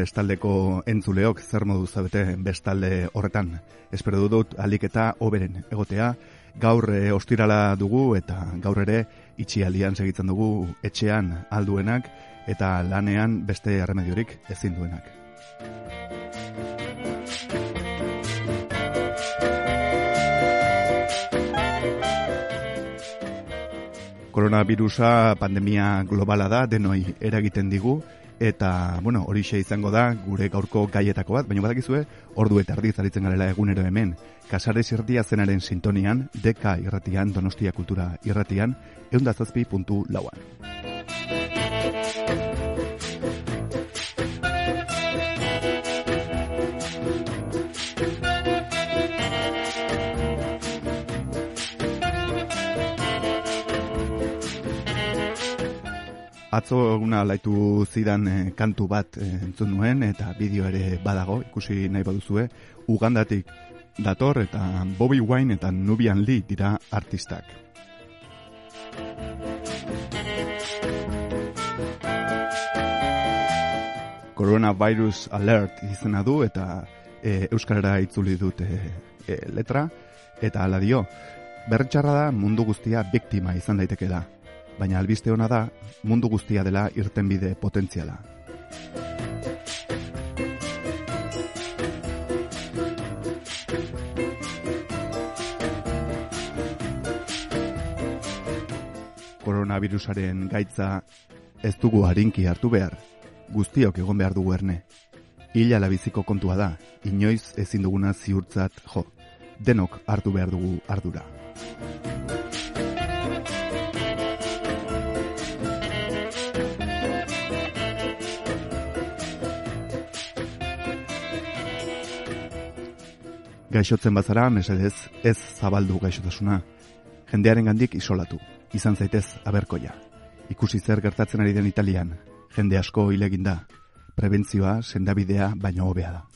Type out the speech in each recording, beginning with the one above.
Bestaldeko entzuleok zer modu zabete bestalde horretan. Espero dut alik eta oberen egotea. Gaur e, ostirala dugu eta gaur ere itxialdian segitzen dugu etxean alduenak eta lanean beste arremediorik ezin duenak. Koronavirusa pandemia globala da, denoi eragiten digu, eta, bueno, hori izango da gure gaurko gaietako bat, baina badakizue, ordu eta ardiz aritzen garela egunero hemen, kasare zirtia zenaren sintonian, deka irratian, donostia kultura irratian, eundazazpi puntu lauan. Atzo eguna laitu zidan eh, kantu bat e, entzun nuen eta bideo ere badago, ikusi nahi baduzue, Ugandatik dator eta Bobby Wine eta Nubian Lee dira artistak. Coronavirus Alert izena du eta e, Euskarara itzuli dute letra eta ala dio, bertxarra da mundu guztia biktima izan daiteke da baina albiste ona da mundu guztia dela irtenbide potentziala. Koronavirusaren gaitza ez dugu harinki hartu behar, guztiok egon behar dugu erne. Ila labiziko kontua da, inoiz ezin duguna ziurtzat jo, denok hartu behar dugu ardura. Gaixotzen bazara, mesedez, ez zabaldu gaixotasuna. Jendearen gandik isolatu, izan zaitez aberkoia. Ikusi zer gertatzen ari den Italian, jende asko hilegin da. Prebentzioa, sendabidea, baino hobea da.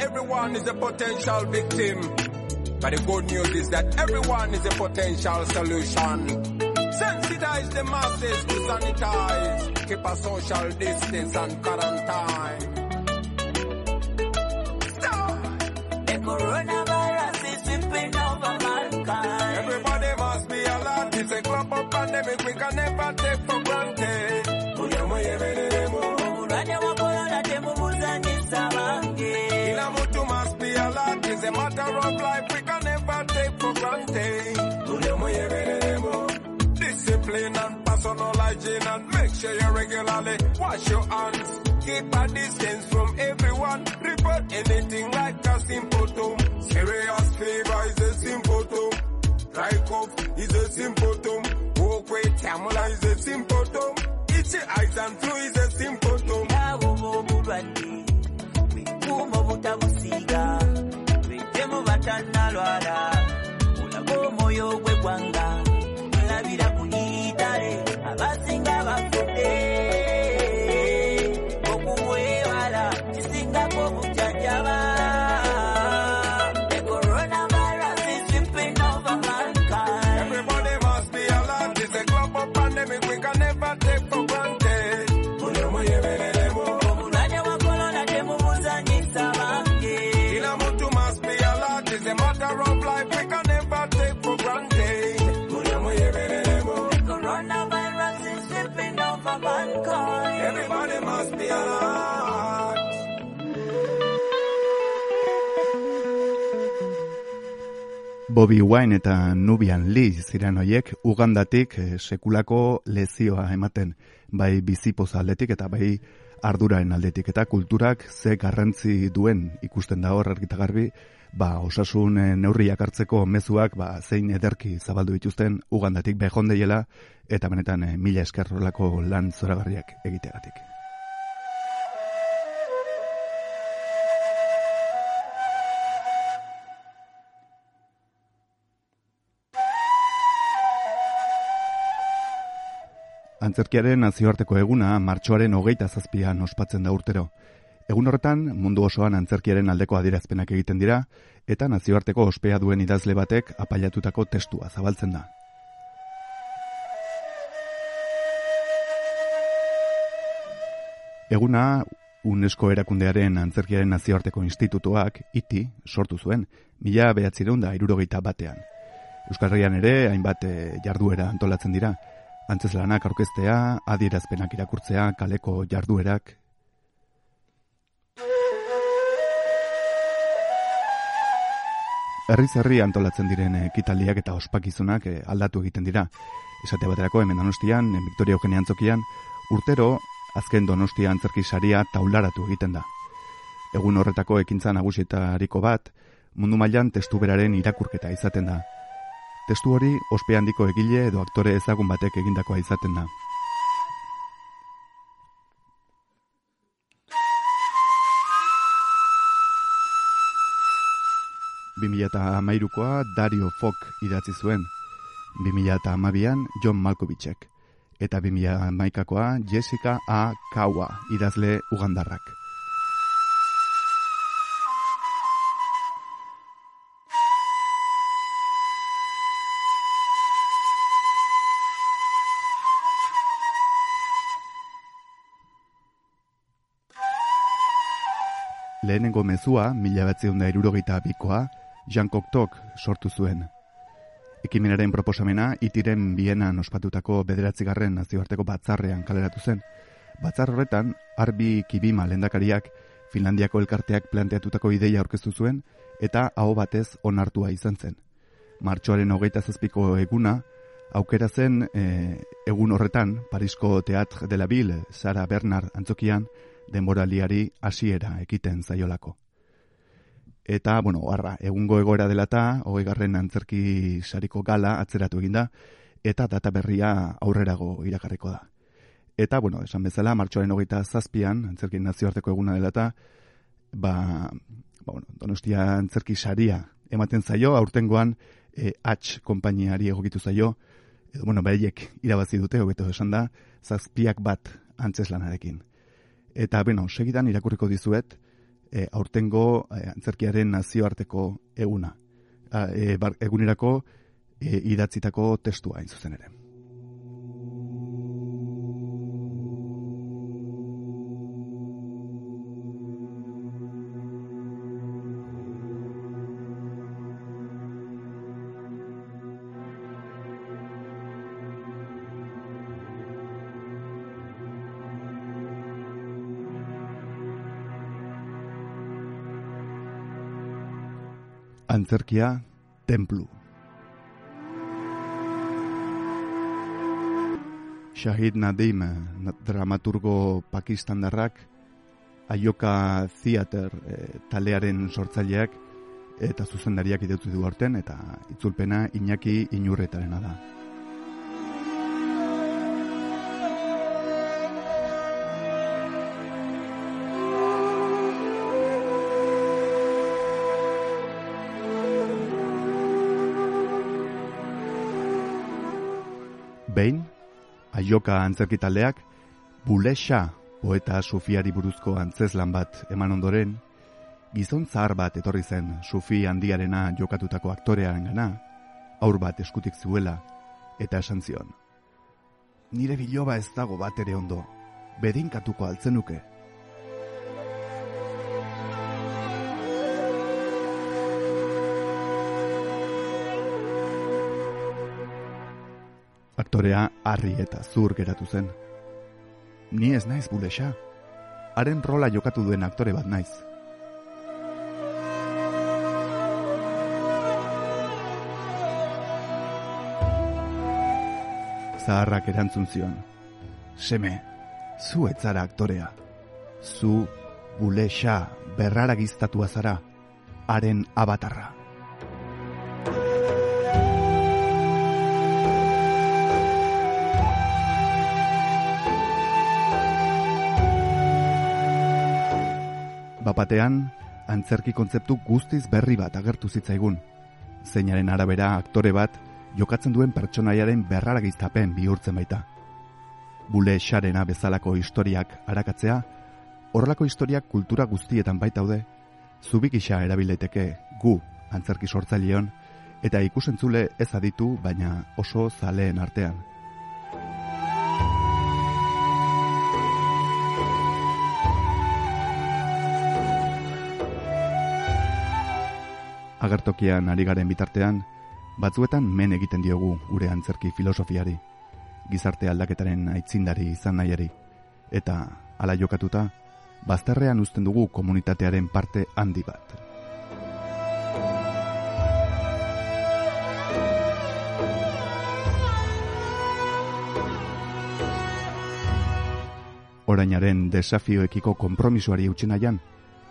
Everyone is a potential victim. But the good news is that everyone is a potential solution. Sensitize the masses to sanitize. Keep a social distance and quarantine. Stop! The coronavirus is sweeping over mankind. Everybody must be alert. It's a global pandemic we can never take for It's matter of life we can never take for granted. Discipline and personal hygiene and make sure you regularly wash your hands. Keep a distance from everyone. Report anything like a symptom. Serious fever is a symptom. Dry cough is a symptom. Walk with tamula is a symptom. Itchy eyes and flu is a symptom. mchana lo hará. Una como yo, we Bobby Wine eta Nubian Lee ziren hoiek Ugandatik eh, sekulako lezioa ematen. bai bizipoza aldetik eta bai arduraen aldetik eta kulturak ze garrantzi duen ikusten da hor argita garbi, ba, osasun eh, neurriak hartzeko mezuak ba, zein ederki zabaldu dituzten ugandatik behondeiela eta benetan e, mila eskerrolako lan zoragarriak egiteagatik. Antzerkiaren nazioarteko eguna martxoaren hogeita zazpian ospatzen da urtero. Egun horretan, mundu osoan antzerkiaren aldeko adierazpenak egiten dira, eta nazioarteko ospea duen idazle batek apailatutako testua zabaltzen da. Eguna, UNESCO erakundearen antzerkiaren nazioarteko institutuak, iti, sortu zuen, mila behatzireun da irurogeita batean. Euskal Herrian ere, hainbat eh, jarduera antolatzen dira, antzeslanak aurkeztea, adierazpenak irakurtzea, kaleko jarduerak. Herriz herri antolatzen diren ekitaldiak eta ospakizunak eh, aldatu egiten dira. Esate baterako hemen Donostian, Victoria Eugenia Antzokian, urtero azken Donostia antzerki saria taularatu egiten da. Egun horretako ekintza nagusietariko bat, mundu mailan testu beraren irakurketa izaten da. Testu hori ospe handiko egile edo aktore ezagun batek egindakoa izaten da. Amairukoa Dario Fok idatzi zuen. Bimila eta amabian John Malkovichek. Eta bimila maikakoa Jessica A. Kawa idazle ugandarrak. Lehenengo mezua, mila batzeunda erurogeita bikoa, Jean Cocteau sortu zuen. Ekimenaren proposamena, itiren bienan ospatutako bederatzigarren nazioarteko batzarrean kaleratu zen. Batzar horretan, arbi kibima lendakariak, Finlandiako elkarteak planteatutako ideia aurkeztu zuen, eta hau batez onartua izan zen. Martxoaren hogeita zazpiko eguna, aukera zen e, egun horretan, Parisko Teatr de la Ville, Sara Bernard antzokian, denboraliari hasiera ekiten zaiolako. Eta, bueno, harra, egungo egoera dela eta, hogei garren antzerki sariko gala atzeratu eginda, eta data berria aurrerago irakarriko da. Eta, bueno, esan bezala, martxoaren hogeita zazpian, antzerki nazioarteko eguna dela eta, ba, ba, bueno, donostia antzerki saria ematen zaio, aurtengoan, e, H konpainiari egokitu zaio, edo, bueno, behiek irabazi dute, hobeto esan da, zazpiak bat antzeslanarekin. Eta, bueno, segidan irakurriko dizuet, e, aurtengo e, antzerkiaren nazioarteko eguna. E, egunerako e, idatzitako testua hain zuzen ere. Antzerkia templu. Shahid Nadim, dramaturgo pakistandarrak, Ayoka Theater e, talearen sortzaileak eta zuzendariak ideutu du horten eta itzulpena Iñaki Inurretarena da. Aioka antzerkitaldeak, bulexa poeta sufiari buruzko antzeslan bat eman ondoren, gizon zahar bat etorri zen sufi handiarena jokatutako aktorearen gana, aur bat eskutik zuela, eta esan zion. Nire biloba ez dago bat ere ondo, bedinkatuko altzenuke. Aktorea harri eta zur geratu zen. Ni ez naiz bulexa. Haren rola jokatu duen aktore bat naiz. Zaharrak erantzun zion. seme, zu etzara aktorea. Zu, bule xa, berrara giztatua zara, haren abatarra. Bapatean, antzerki kontzeptu guztiz berri bat agertu zitzaigun. Zeinaren arabera aktore bat jokatzen duen pertsonaiaren berraragiztapen bihurtzen baita. Bule xarena bezalako historiak arakatzea, horrelako historiak kultura guztietan baitaude, zubik isa erabileteke gu antzerki sortzaileon, eta ikusentzule ez aditu baina oso zaleen artean. Agertokian ari garen bitartean, batzuetan men egiten diogu gure antzerki filosofiari, gizarte aldaketaren aitzindari izan nahiari, eta hala jokatuta, bazterrean uzten dugu komunitatearen parte handi bat. Orainaren desafioekiko konpromisoari utzi nahian,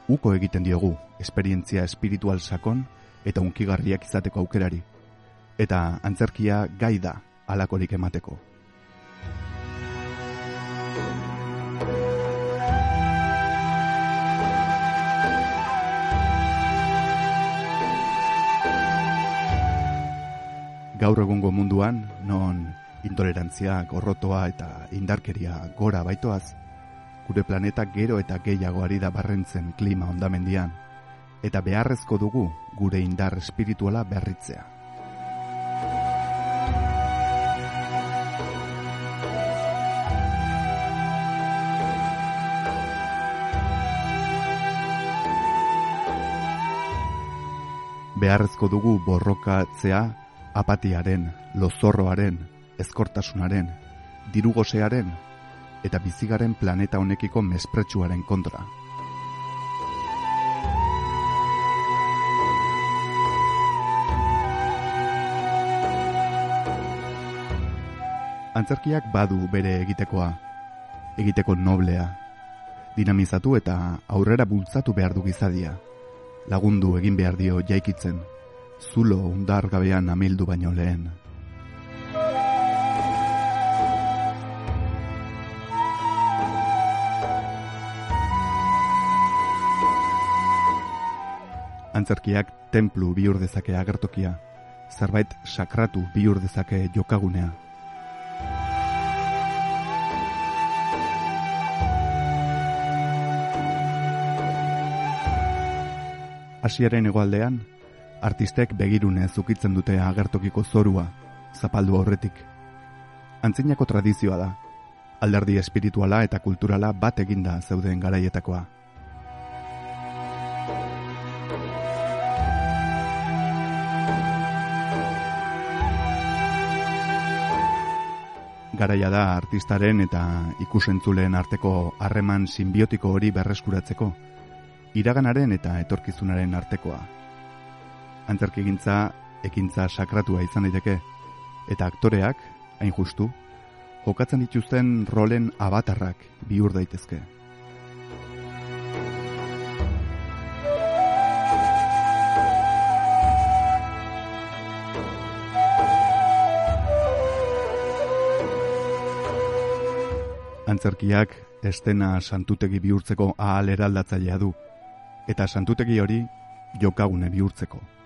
uko egiten diogu esperientzia espiritual sakon eta unkigarriak izateko aukerari. Eta antzerkia gai da alakorik emateko. Gaur egungo munduan, non intolerantzia, gorrotoa eta indarkeria gora baitoaz, gure planeta gero eta gehiago ari da barrentzen klima ondamendian, eta beharrezko dugu gure indar espirituala berritzea. Beharrezko dugu borrokatzea apatiaren, lozorroaren, ezkortasunaren, dirugosearen eta bizigaren planeta honekiko mespretsuaren kontra. Antzerkiak badu bere egitekoa, egiteko noblea, dinamizatu eta aurrera bultzatu behar du gizadia, lagundu egin behar dio jaikitzen, zulo undar gabean amildu baino lehen. Antzerkiak templu bihur dezake agertokia, zerbait sakratu bihur dezake jokagunea. Asiaren hegoaldean, artistek begirune zukitzen dute agertokiko zorua, zapaldu horretik. Antzinako tradizioa da, alderdi espirituala eta kulturala bat eginda zeuden garaietakoa. Garaia da artistaren eta ikusentzuleen arteko harreman sinbiotiko hori berreskuratzeko, iraganaren eta etorkizunaren artekoa. Antzerkigintza ekintza sakratua izan daiteke eta aktoreak, hain justu, jokatzen dituzten rolen abatarrak bihur daitezke. Antzerkiak estena santutegi bihurtzeko ahal eraldatzailea du, eta santutegi hori jokagune bihurtzeko.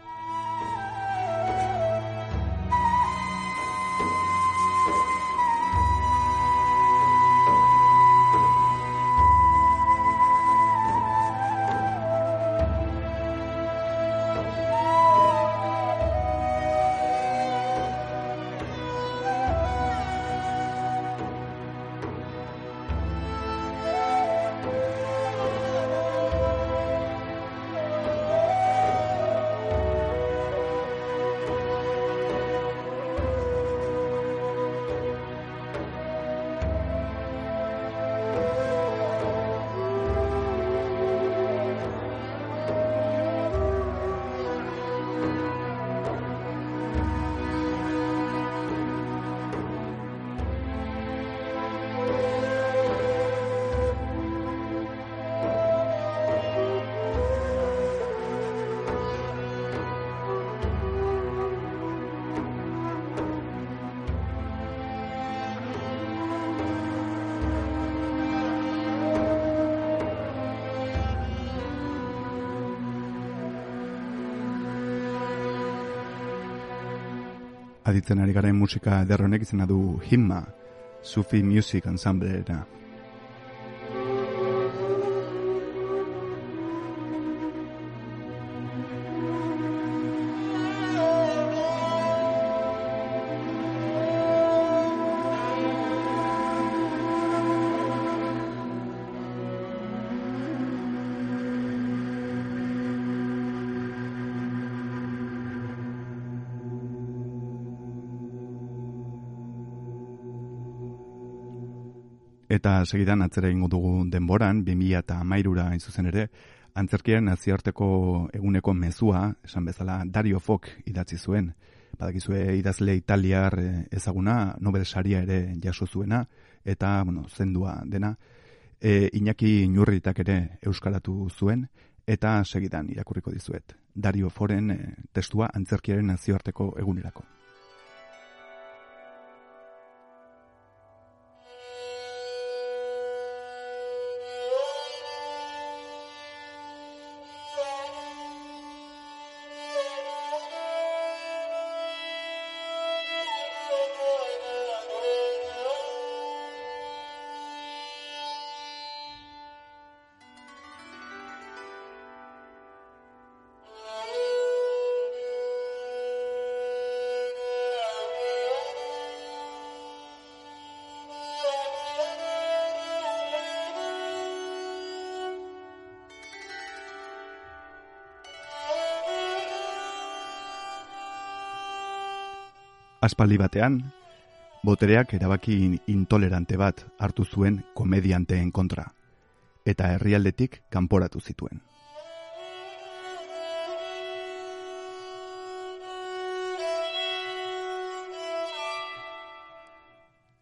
Aditzen ari garen musika ederronek izena du Himma, Sufi Music Ensemble Eta segidan atzera ingo dugu denboran, 2000 eta mairura zuzen ere, antzerkiaren naziarteko eguneko mezua, esan bezala Dario Fok idatzi zuen. Badakizue idazle italiar eh, ezaguna, Nobel saria ere jaso zuena, eta, bueno, zendua dena, e, Iñaki Inurritak ere euskalatu zuen, eta segidan irakurriko dizuet. Dario Foren e, testua antzerkiaren nazioarteko egunerako. Aspaldi batean, botereak erabaki intolerante bat hartu zuen komedianteen kontra, eta herrialdetik kanporatu zituen.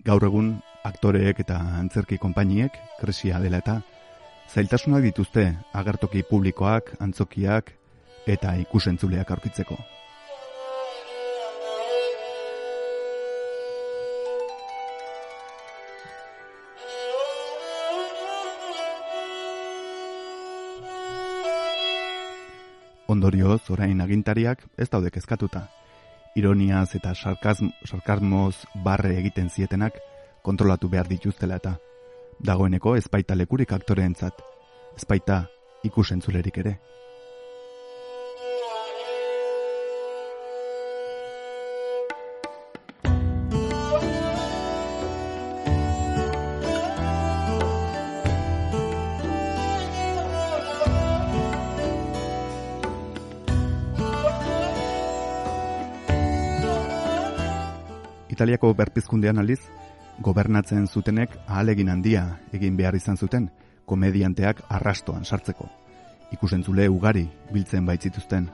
Gaur egun, aktoreek eta antzerki konpainiek, kresia dela eta, zailtasunak dituzte agertoki publikoak, antzokiak eta ikusentzuleak aurkitzeko. Ondorioz, orain agintariak ez daude kezkatuta. Ironiaz eta sarkazm, sarkazmoz barre egiten zietenak kontrolatu behar dituztela eta dagoeneko ezpaita lekurik aktoreentzat, ezpaita ikusentzulerik ere. Italiako berpizkundean aliz, gobernatzen zutenek ahalegin handia egin behar izan zuten komedianteak arrastoan sartzeko. Ikusentzule ugari biltzen baitzituzten.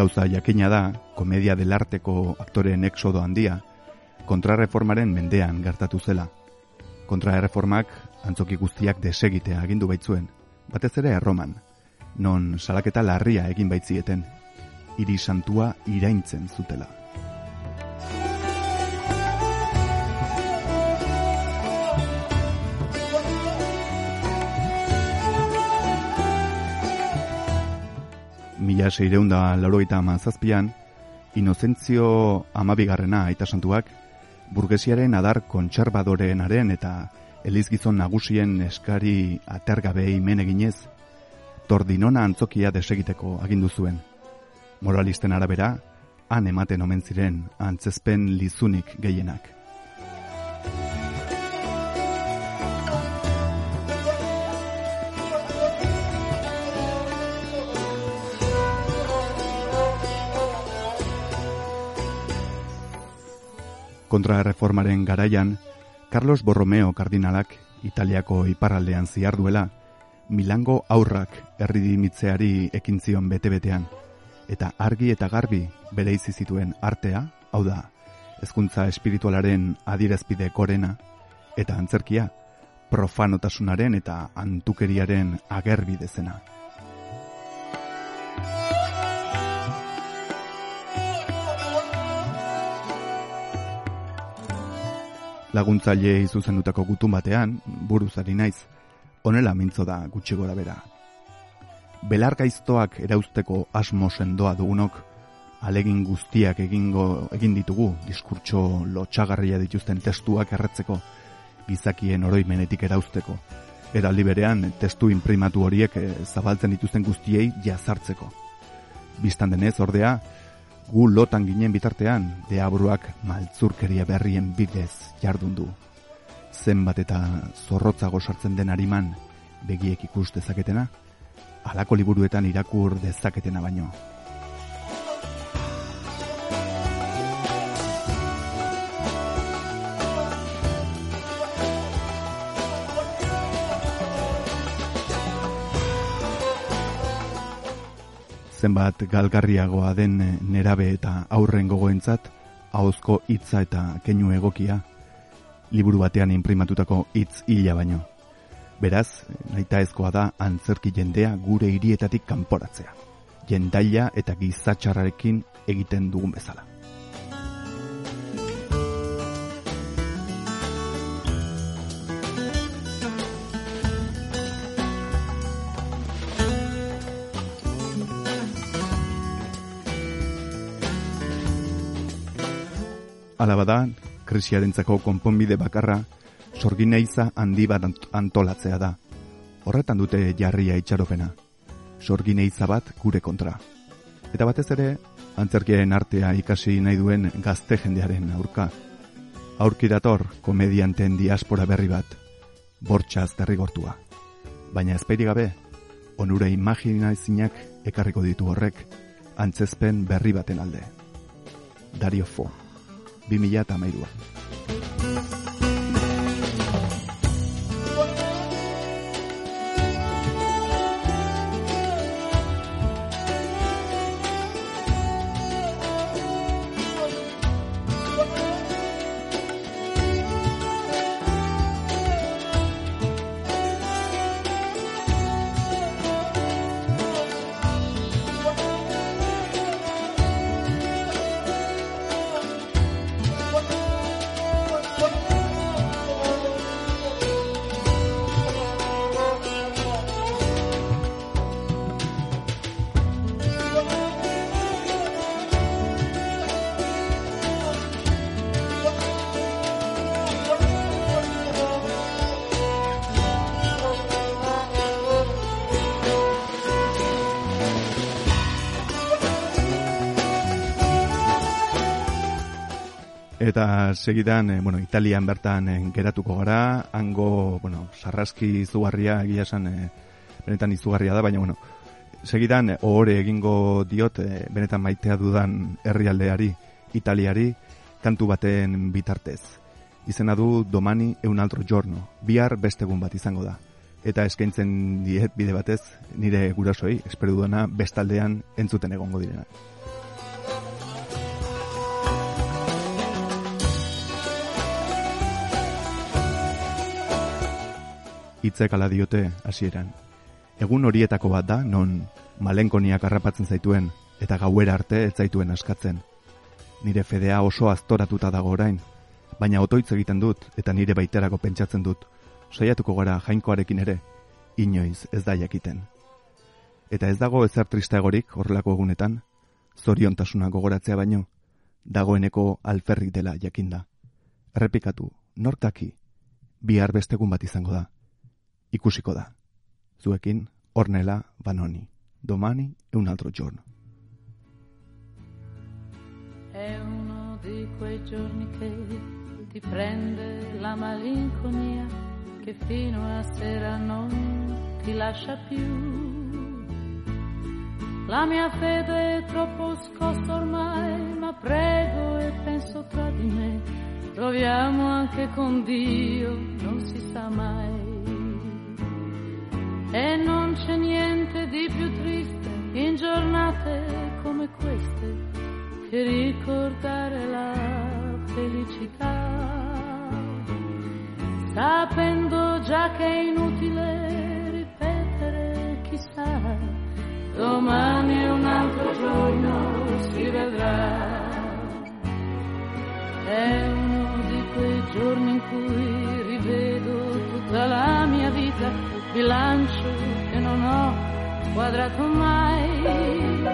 Gauza jakina da, komedia del arteko aktoreen exodo handia, kontrareformaren mendean gertatu zela. Kontrareformak antzoki guztiak desegitea agindu baitzuen, batez ere erroman, non salaketa larria egin baitzieten, hiri santua iraintzen zutela. Mila seireunda laurogeita amazazpian, inozentzio amabigarrena aita santuak, burgesiaren adar kontserbadoreenaren eta elizgizon nagusien eskari atergabe imen eginez, tordinona antzokia desegiteko agindu zuen. Moralisten arabera, han ematen omen ziren antzezpen lizunik gehienak. Kontrareformaren garaian, Carlos Borromeo kardinalak Italiako iparraldean ziarduela, Milango aurrak erridimitzeari ekintzion bete-betean, eta argi eta garbi bere zituen artea, hau da, ezkuntza espiritualaren adirazpide korena, eta antzerkia, profanotasunaren eta antukeriaren agerbi Laguntzaile izuzendutako gutun batean, buruzari naiz, honela mintzo da gutxi gora bera. Belargaiztoak erauzteko asmo sendoa dugunok, alegin guztiak egingo egin ditugu diskurtso lotxagarria dituzten testuak erretzeko, gizakien oroimenetik erauzteko, eta berean testu imprimatu horiek eh, zabaltzen dituzten guztiei jazartzeko. Bistan denez, ordea, gu lotan ginen bitartean, deabruak maltzurkeria berrien bidez jardun du. Zenbat eta zorrotzago sartzen den ariman begiek ikus dezaketena, alako liburuetan irakur dezaketena baino. Zenbat galgarriagoa den nerabe eta aurren gogoentzat, ahozko hitza eta keinu egokia, liburu batean imprimatutako hitz hila baino. Beraz, naita ezkoa da antzerki jendea gure hirietatik kanporatzea. Jendaila eta gizatxarrarekin egiten dugun bezala. Ala bada, krisiarentzako konponbide bakarra, sorgineiza handi bat antolatzea da. Horretan dute jarria itxaropena. Sorgineiza bat gure kontra. Eta batez ere, antzerkiaren artea ikasi nahi duen gazte jendearen aurka. Aurkirator komedianten diaspora berri bat, bortxaz derrigortua. Baina ezpeiri gabe, onura imaginazinak ekarriko ditu horrek, antzezpen berri baten alde. Dario Fo. 2013an. Eta segidan, eh, bueno, Italian bertan eh, geratuko gara, hango, bueno, sarraski izugarria egia esan, eh, benetan izugarria da, baina, bueno, segidan, ohore egingo diot, eh, benetan maitea dudan herrialdeari, Italiari, kantu baten bitartez. Izena du Domani eun altro giorno, bihar bestegun bat izango da. Eta eskaintzen diet bide batez, nire gurasoi, esperu duena bestaldean entzuten egongo direna. Hitzek ala diote hasieran. Egun horietako bat da non malenkoniak harrapatzen zaituen eta gauera arte ez zaituen askatzen. Nire fedea oso aztoratuta dago orain, baina otoitz egiten dut eta nire baiterako pentsatzen dut. Saiatuko gara jainkoarekin ere, inoiz ez da jakiten. Eta ez dago ezer tristeagorik horrelako egunetan, zoriontasuna gogoratzea baino, dagoeneko alferrik dela jakinda. Errepikatu, nortaki, bihar bestegun bat izango da ikusiko da. Zuekin, Ornella Vanoni. Domani è un altro giorno. È uno di quei giorni che ti prende la malinconia che fino a sera non ti lascia più. La mia fede è troppo scossa ormai, ma prego e penso tra di me. Proviamo anche con Dio, non si sa mai. E non c'è niente di più triste in giornate come queste che ricordare la felicità. Sapendo già che è inutile ripetere chissà, domani un altro giorno, si vedrà. Quei giorni in cui rivedo tutta la mia vita, bilancio che non ho quadrato mai.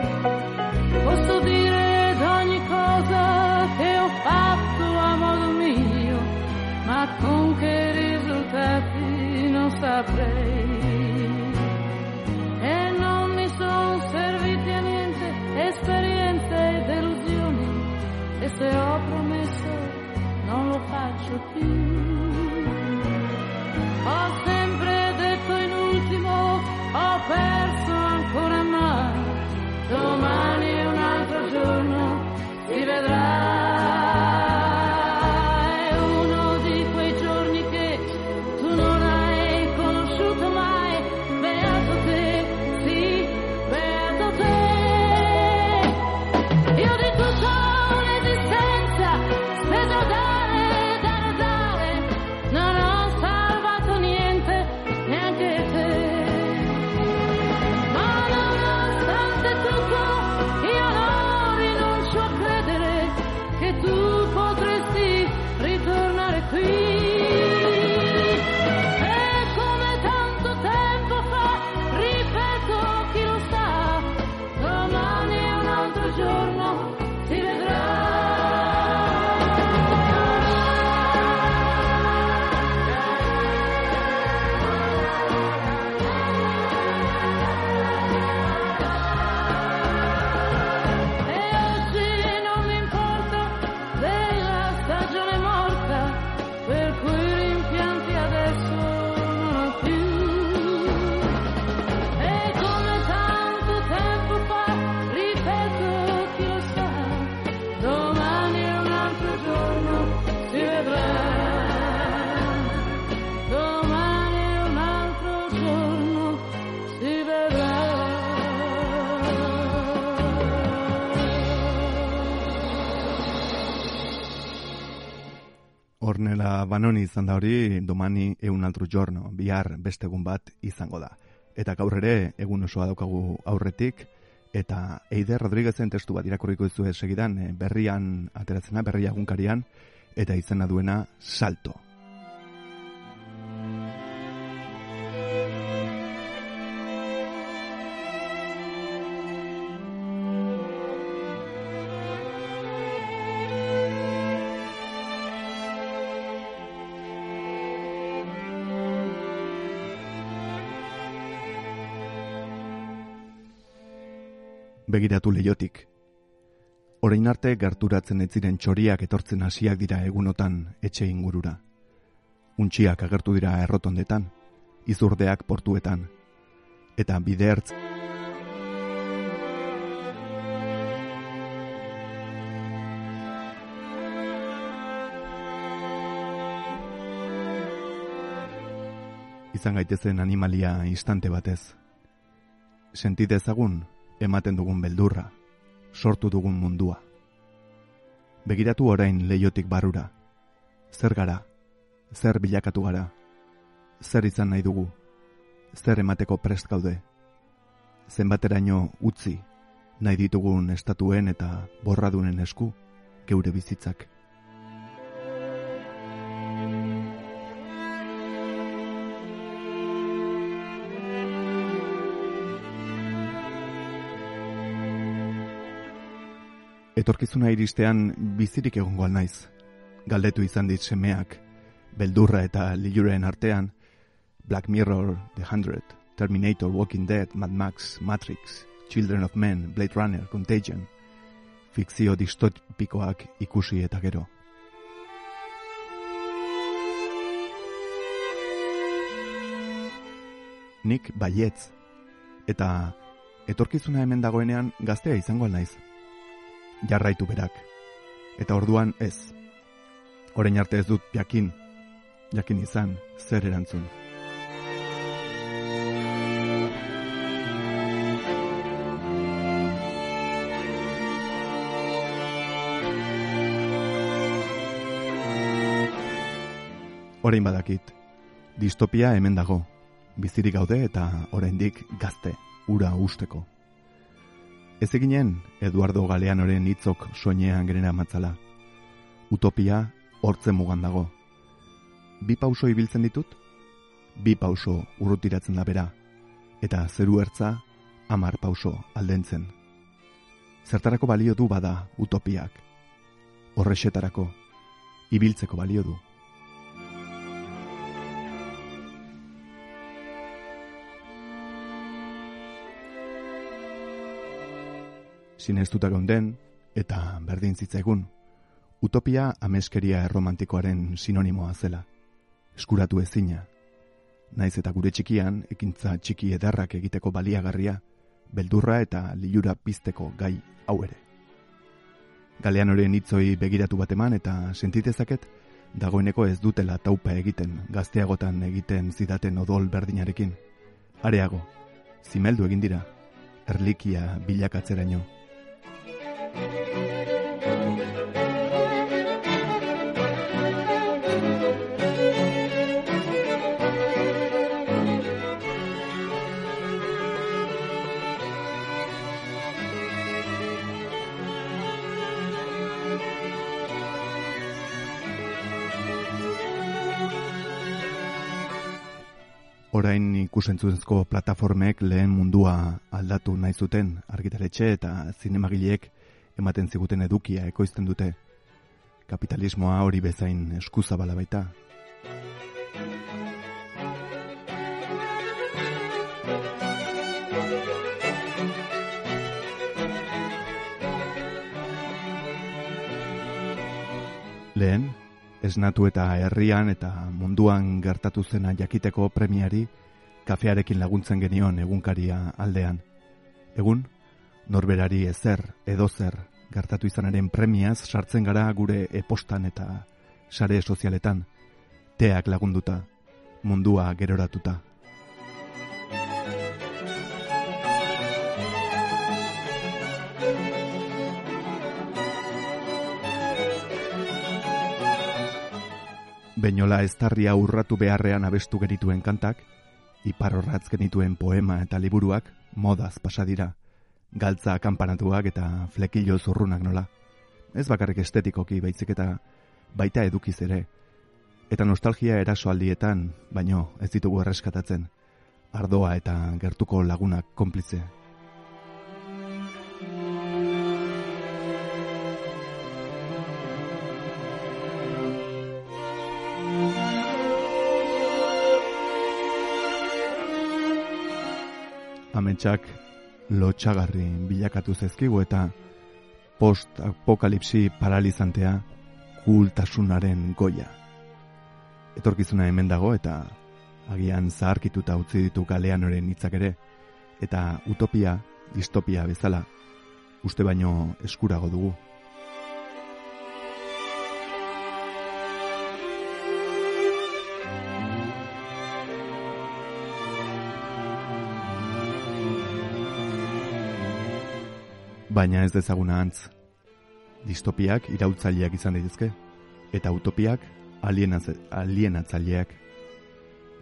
Posso dire d'ogni cosa che ho fatto a modo mio, ma con che risultati non saprei. E non mi sono serviti a niente esperienze e delusioni, e se ho should be. Ornela banoni izan da hori, domani egun altru jorno, bihar beste egun bat izango da. Eta gaur ere, egun osoa daukagu aurretik, eta Eider Rodriguezen testu bat irakurriko dizu segidan, eh, berrian ateratzena, berria egunkarian, eta izena duena salto. Begiratu leiotik. Orain arte gerturatzen ez ziren txoriak etortzen hasiak dira egunotan etxe ingurura. Untxiak agertu dira errotondetan, izurdeak portuetan, eta bidertz izan gaitezen animalia instante batez. Sentit ezagun ematen dugun beldurra, sortu dugun mundua. Begiratu orain leiotik barrura. Zer gara? Zer bilakatu gara? Zer izan nahi dugu? Zer emateko prest gaude? Zenbateraino utzi nahi ditugun estatuen eta borradunen esku geure bizitzak. Etorkizuna iristean bizirik egongo naiz. Galdetu izan dit semeak, beldurra eta liluren artean, Black Mirror, The Hundred, Terminator, Walking Dead, Mad Max, Matrix, Children of Men, Blade Runner, Contagion, fikzio distopikoak ikusi eta gero. Nik baietz, eta etorkizuna hemen dagoenean gaztea izango naiz jarraitu berak. Eta orduan ez. Orain arte ez dut jakin, jakin izan, zer erantzun. Orain badakit, distopia hemen dago, bizirik gaude eta oraindik gazte, ura usteko. Ez eginen Eduardo Galeanoren hitzok soinean gerena matzala. Utopia hortzen mugan dago, bi pauso ibiltzen ditut, bi pauso urrutiratzen da bera, eta zeru ertza amar pauso aldentzen. Zertarako balio du bada utopiak. Horrexetarako, ibiltzeko balio du. Sinestuta geunden, eta berdin zitzaigun, utopia ameskeria erromantikoaren sinonimoa zela. Eskuratu ezina. Naiz eta gure txikian, ekintza txiki edarrak egiteko baliagarria, beldurra eta lilura pizteko gai hau ere. Galean horien hitzoi begiratu bat eman eta sentitezaket, dagoeneko ez dutela taupa egiten, gazteagotan egiten zidaten odol berdinarekin. Areago, zimeldu egin dira, erlikia bilakatzeraino. Orain ikusentzuzko plataformek lehen mundua aldatu nahi zuten argitaletxe eta zinemagileek ematen ziguten edukia ekoizten dute. Kapitalismoa hori bezain eskuzabala baita. Lehen, esnatu eta herrian eta munduan gertatu zena jakiteko premiari kafearekin laguntzen genion egunkaria aldean. Egun, norberari ezer edo zer gertatu izanaren premiaz sartzen gara gure epostan eta sare sozialetan, teak lagunduta, mundua geroratuta. Beinola eztarria urratu beharrean abestu genituen kantak, iparorratz genituen poema eta liburuak modaz pasa dira, galtza akampanatuak eta flekillo zurrunak nola. Ez bakarrik estetikoki baizik eta baita edukiz ere. Eta nostalgia eraso aldietan, baino ez ditugu erreskatatzen, ardoa eta gertuko lagunak konplize. ametsak lotxagarri bilakatu zezkigu eta post-apokalipsi paralizantea kultasunaren goia. Etorkizuna hemen dago eta agian zaharkituta utzi ditu galean oren hitzak ere, eta utopia, distopia bezala, uste baino eskurago dugu. Baina ez dezaguna antz. Distopiak irautzaileak izan daitezke eta utopiak alienatzaileak.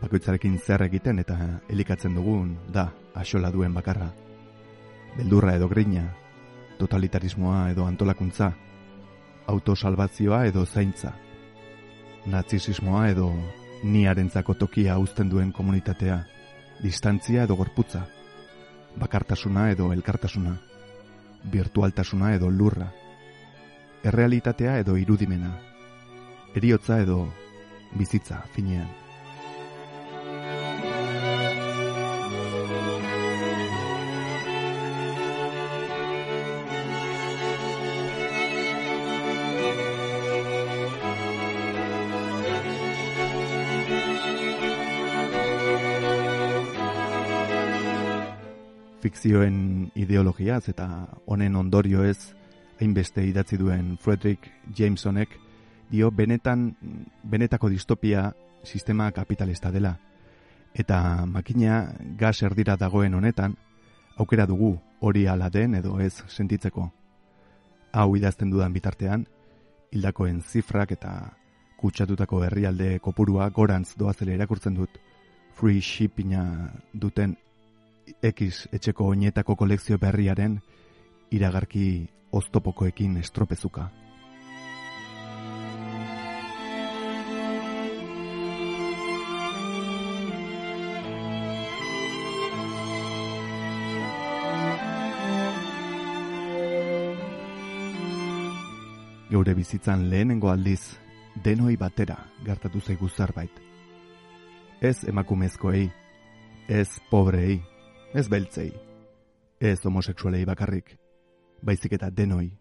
Bakoitzarekin zer egiten eta elikatzen dugun da axola duen bakarra. Beldurra edo grina, totalitarismoa edo antolakuntza, autosalbazioa edo zaintza, nazisismoa edo niarentzako tokia uzten duen komunitatea, distantzia edo gorputza, bakartasuna edo elkartasuna virtualtasuna edo lurra, errealitatea edo irudimena, eriotza edo bizitza finean. Fikzioen ideologiaz eta honen ondorio ez hainbeste idatzi duen Frederick Jamesonek dio benetan benetako distopia sistema kapitalista dela. Eta makina gas erdira dagoen honetan aukera dugu hori ala den edo ez sentitzeko. Hau idazten dudan bitartean hildakoen zifrak eta kutsatutako herrialde kopurua gorantz doazela irakurtzen dut. Free shippinga duten X etxeko oinetako kolekzio berriaren iragarki oztopokoekin estropezuka. Geure bizitzan lehenengo aldiz, denoi batera gertatu zaigu zerbait. Ez emakumezkoei, ez pobreei, ez beltzei, ez homoseksualei bakarrik, baizik eta denoi.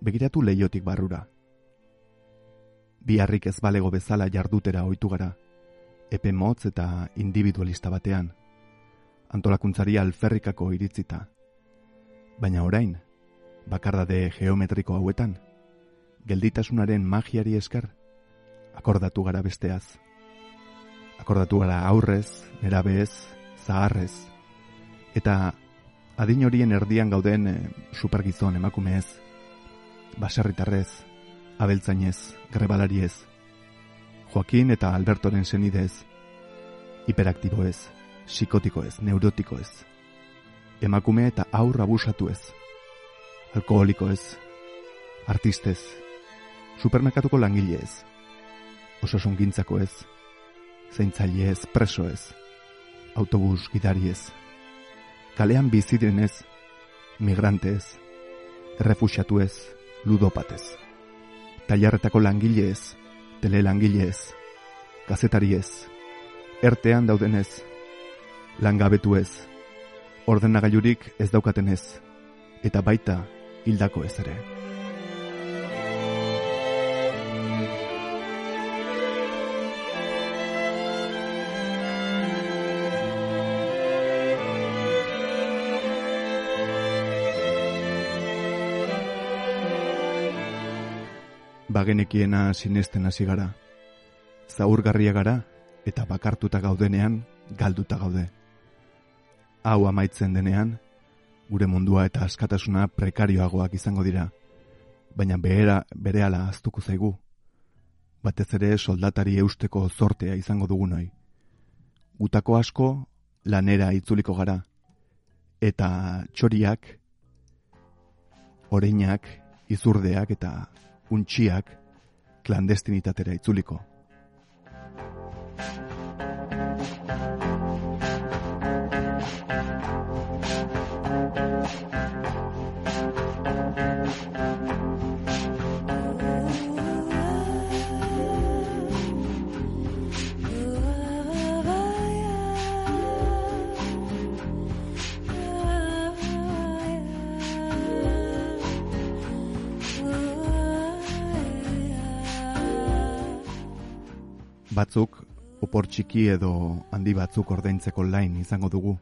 Begiratu leiotik barrura. Biharrik ez balego bezala jardutera ohitu gara, epe motz eta individualista batean, antolakuntzari alferrikako iritzita. Baina orain, bakardade geometriko hauetan, gelditasunaren magiari esker, akordatu gara besteaz. Akordatu gara aurrez, nerabez, zaharrez, eta adin horien erdian gauden e, supergizon emakumeez, baserritarrez, abeltzainez, grebalariez, Joaquin eta Albertoren senidez, hiperaktiboez, psikotikoez, neurotikoez, emakume eta aurra abusatu ez, alkoholiko ez, artistez, supermerkatuko langile ez, osasun gintzako autobus gidari ez, kalean biziren ez, migrante ez, refusiatu ez, ludopatez, tailarretako langile ez, tele langile ez, gazetari ez, ertean daudenez, langabetu ez, ordenagailurik ez daukatenez, eta baita hildako ez ere. Bagenekiena sinesten hasi gara. Zaurgarria gara eta bakartuta gaudenean galduta gaude. Hau amaitzen denean, gure mundua eta askatasuna prekarioagoak izango dira, baina behera, berehala aztuko zaigu. Batez ere soldatari eusteko zortea izango dugu noi. Gutako asko lanera itzuliko gara, eta txoriak, oreinak, izurdeak eta untxiak klandestinitatera itzuliko. Batzuk opor txiki edo handi batzuk ordaintzeko lain izango dugu.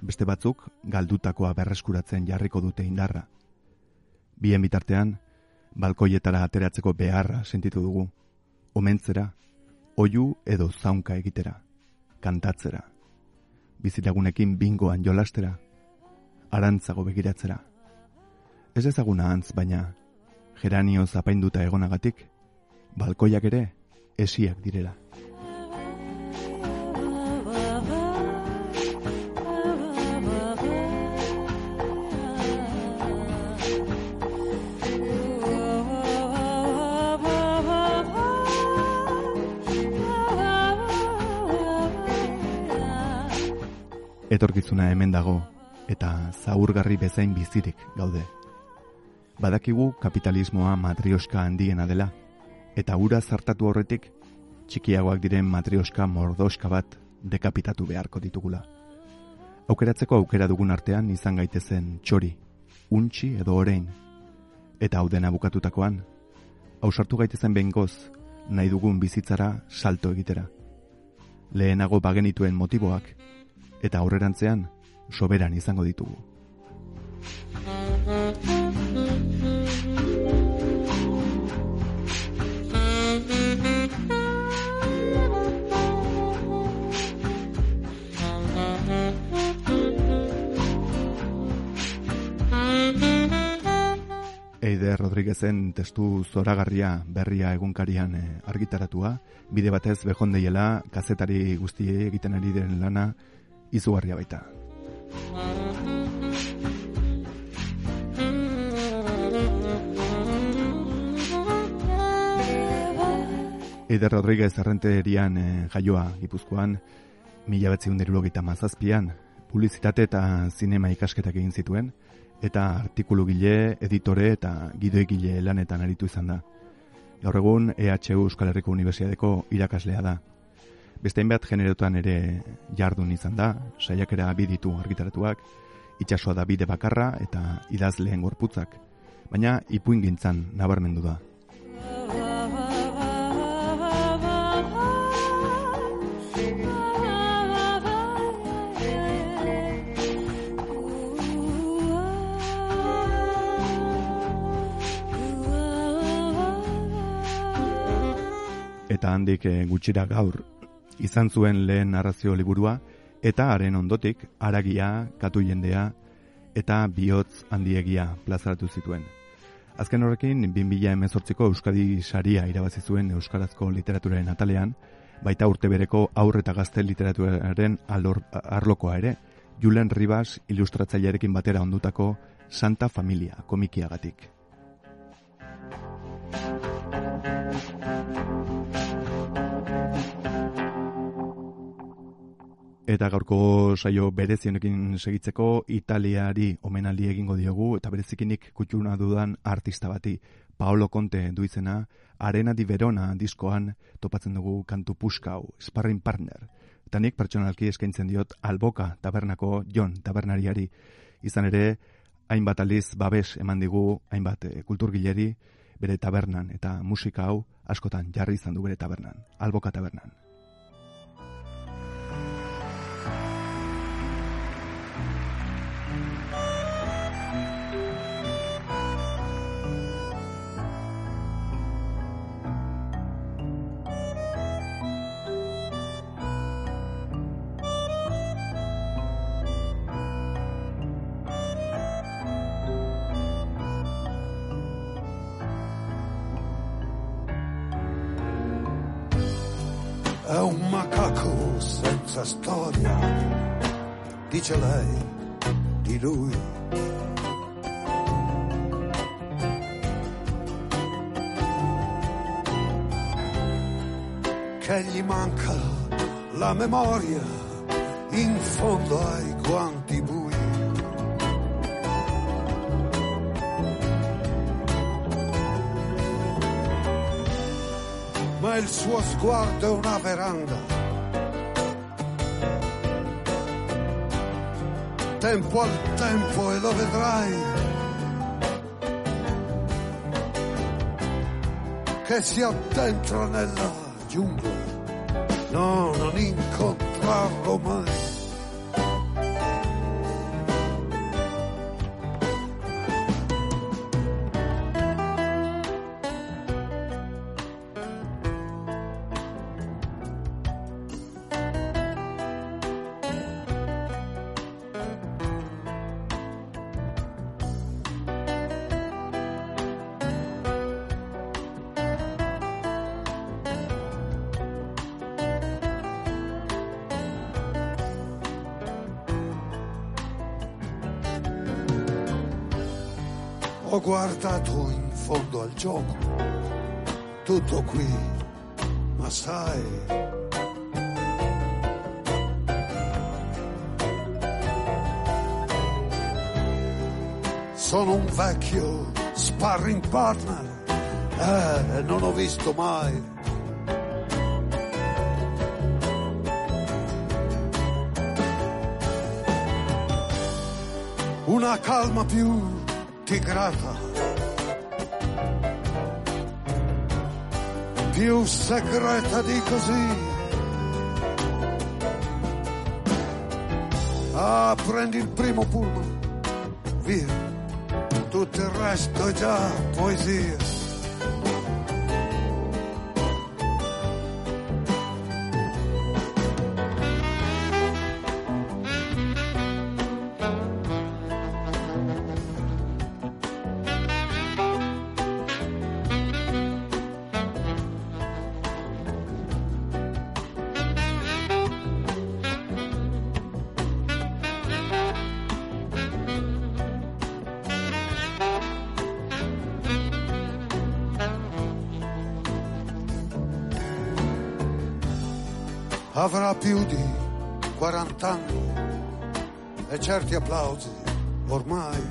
Beste batzuk galdutakoa berreskuratzen jarriko dute indarra. Bien bitartean, balkoietara ateratzeko beharra sentitu dugu. Omentzera, oiu edo zaunka egitera, kantatzera. Bizilagunekin bingoan jolastera, arantzago begiratzera. Ez ezaguna antz baina, geranio zapainduta egonagatik, balkoiak ere esiak direla. Etorkizuna hemen dago eta zaurgarri bezain bizirik gaude. Badakigu kapitalismoa matrioska handiena dela, eta ura zartatu horretik txikiagoak diren matrioska mordoska bat dekapitatu beharko ditugula. Aukeratzeko aukera dugun artean izan gaitezen txori, untxi edo orein, eta hau dena bukatutakoan, hausartu gaitezen bengoz nahi dugun bizitzara salto egitera. Lehenago bagenituen motiboak, eta aurrerantzean soberan izango ditugu. Eide Rodriguezen testu zoragarria berria egunkarian eh, argitaratua, bide batez behondeiela kazetari guztiei egiten ari den lana izugarria baita. Eider Rodriguez errenterian eh, jaioa gipuzkoan, mila betziun mazazpian, publizitate eta zinema ikasketak egin zituen, eta artikulugile, editore eta gidoigile lanetan aritu izan da. Gaur egun EHU Euskal Herriko Unibertsiadeko irakaslea da. Beste bat generotan ere jardun izan da, saiakera biditu argitaratuak, itxasua da bide bakarra eta idazleen gorputzak, baina ipuin gintzan nabarmendu da. Eta handik eh, gutxira gaur izan zuen lehen narrazio liburua, eta haren ondotik aragia, katu jendea, eta bihotz handiegia plazaratu zituen. Azken horrekin, 2000 emezortziko Euskadi saria irabazi zuen Euskarazko literaturaren atalean, baita urte bereko aurre eta gazte literaturaren alor, arlokoa ere, Julen Ribas ilustratzailearekin batera ondutako Santa Familia komikiagatik. Eta gaurko saio berezienekin segitzeko Italiari omenaldi egingo diogu eta berezikinik kutxuna dudan artista bati Paolo Conte du izena Arena di Verona diskoan topatzen dugu kantu puskau, sparring partner. Eta nik pertsonalki eskaintzen diot Alboka tabernako Jon tabernariari izan ere hainbat aldiz babes eman digu hainbat e, kulturgileri bere tabernan eta musika hau askotan jarri izan du bere tabernan, Alboka tabernan. Macaco senza storia, dice lei di lui. Che gli manca la memoria in fondo ai guanti bui. ma il suo sguardo è una veranda. Tempo al tempo e lo vedrai. Che si addentra nella giungla. No, non incontrarlo mai. Gioco, tutto qui, ma sai, sono un vecchio sparring partner, eh, non ho visto mai. Una calma più tigrata, più segreta di così. Ah, prendi il primo pullman, via, tutto il resto è già poesia. avrà più di 40 anni e certi applausi ormai.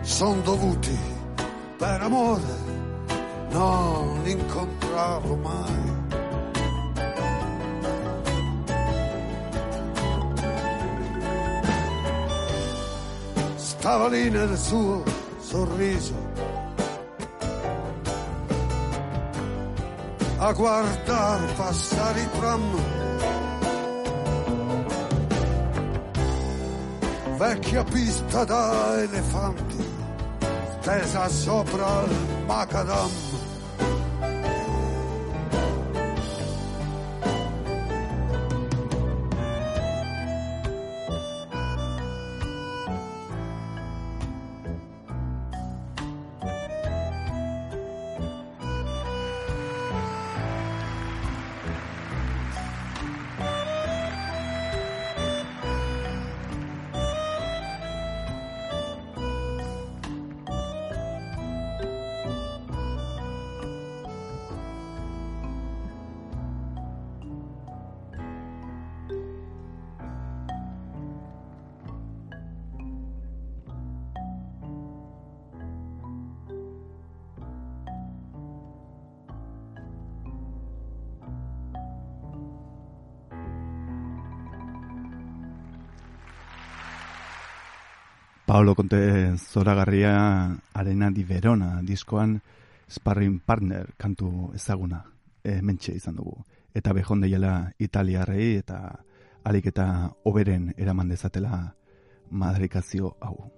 Sono dovuti per amore non incontrarlo mai. Stava lì nel suo sorriso a guardare passare i tram. Vecchia pista da elefanti, stesa sopra il macadam. Paolo Conte zoragarria Arena di Verona diskoan Sparring Partner kantu ezaguna e, mentxe izan dugu. Eta behon deiela italiarrei eta alik eta oberen eraman dezatela madrikazio hau.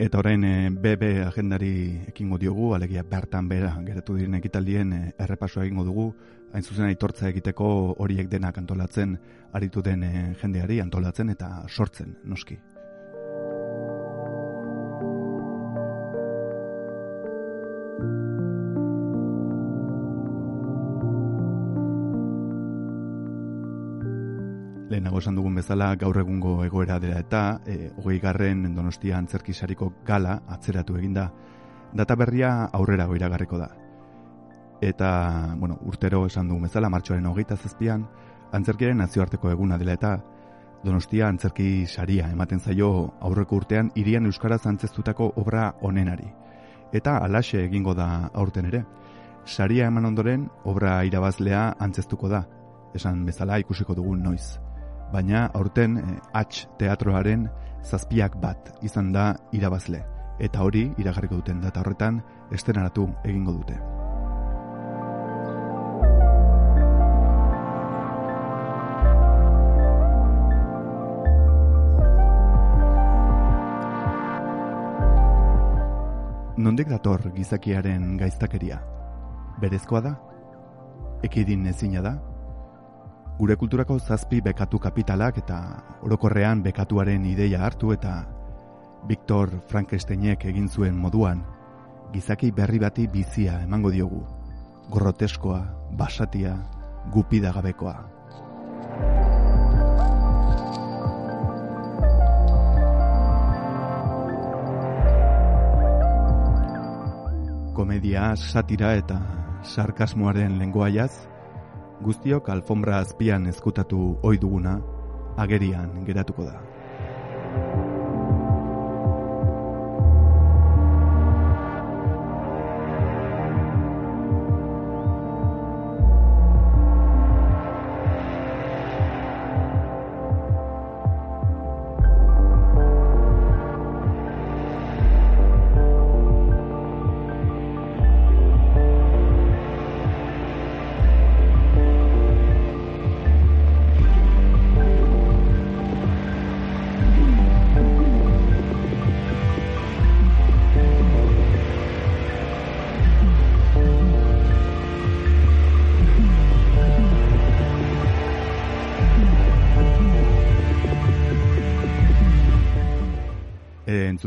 Eta orain BB agendari ekingo diogu, alegia bertan bera geratu diren ekitaldien e, errepasoa egingo dugu, hain zuzen aitortza egiteko horiek denak antolatzen, aritu den e, jendeari antolatzen eta sortzen, noski. Esan dugun bezala gaur egungo egoera dela eta e, hogei garren donostia antzerkisariko gala atzeratu eginda data berria aurrera iragarriko da. Eta, bueno, urtero esan dugun bezala, martxoaren hogeita zazpian, antzerkiaren nazioarteko eguna dela eta donostia antzerki saria ematen zaio aurreko urtean irian euskaraz antzestutako obra onenari. Eta alaxe egingo da aurten ere. Saria eman ondoren, obra irabazlea antzestuko da, esan bezala ikusiko dugun noiz baina aurten eh, H teatroaren zazpiak bat izan da irabazle. Eta hori, iragarriko duten data horretan, estenaratu egingo dute. Nondik dator gizakiaren gaiztakeria? Berezkoa da? Ekidin ezina da? Gure kulturako zazpi bekatu kapitalak eta orokorrean bekatuaren ideia hartu eta Victor Frankensteinek egin zuen moduan gizaki berri bati bizia emango diogu. Groteskoa, basatia, gupidagabekoa. Komedia, satira eta sarkasmoaren lenguaiaz, guztiok alfombra azpian ezkutatu ohi duguna agerian geratuko da.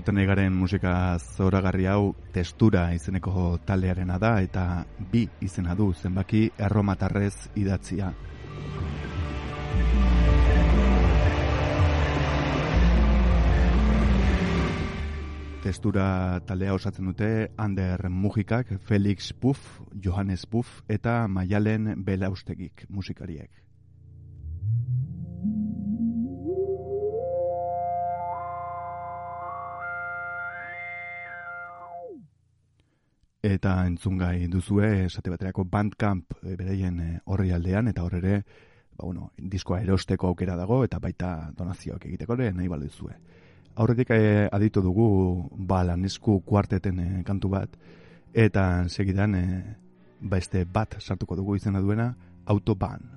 Entzuten egaren musika zoragarri hau testura izeneko taldearena da eta bi izena du zenbaki erromatarrez idatzia. Testura taldea osatzen dute Ander Mujikak, Felix Puff, Johannes Puff eta Maialen Belaustegik musikariek. Eta entzungai duzue esate baterako Bandcamp e, bereien e, horri aldean eta hor ere ba, bueno, diskoa erosteko aukera dago eta baita donazioak egiteko ere nahi balu duzue. Aurretik e, aditu dugu ba lanesku kuarteten kantu bat eta segidan e, ba este bat sartuko dugu izena duena Autobahn.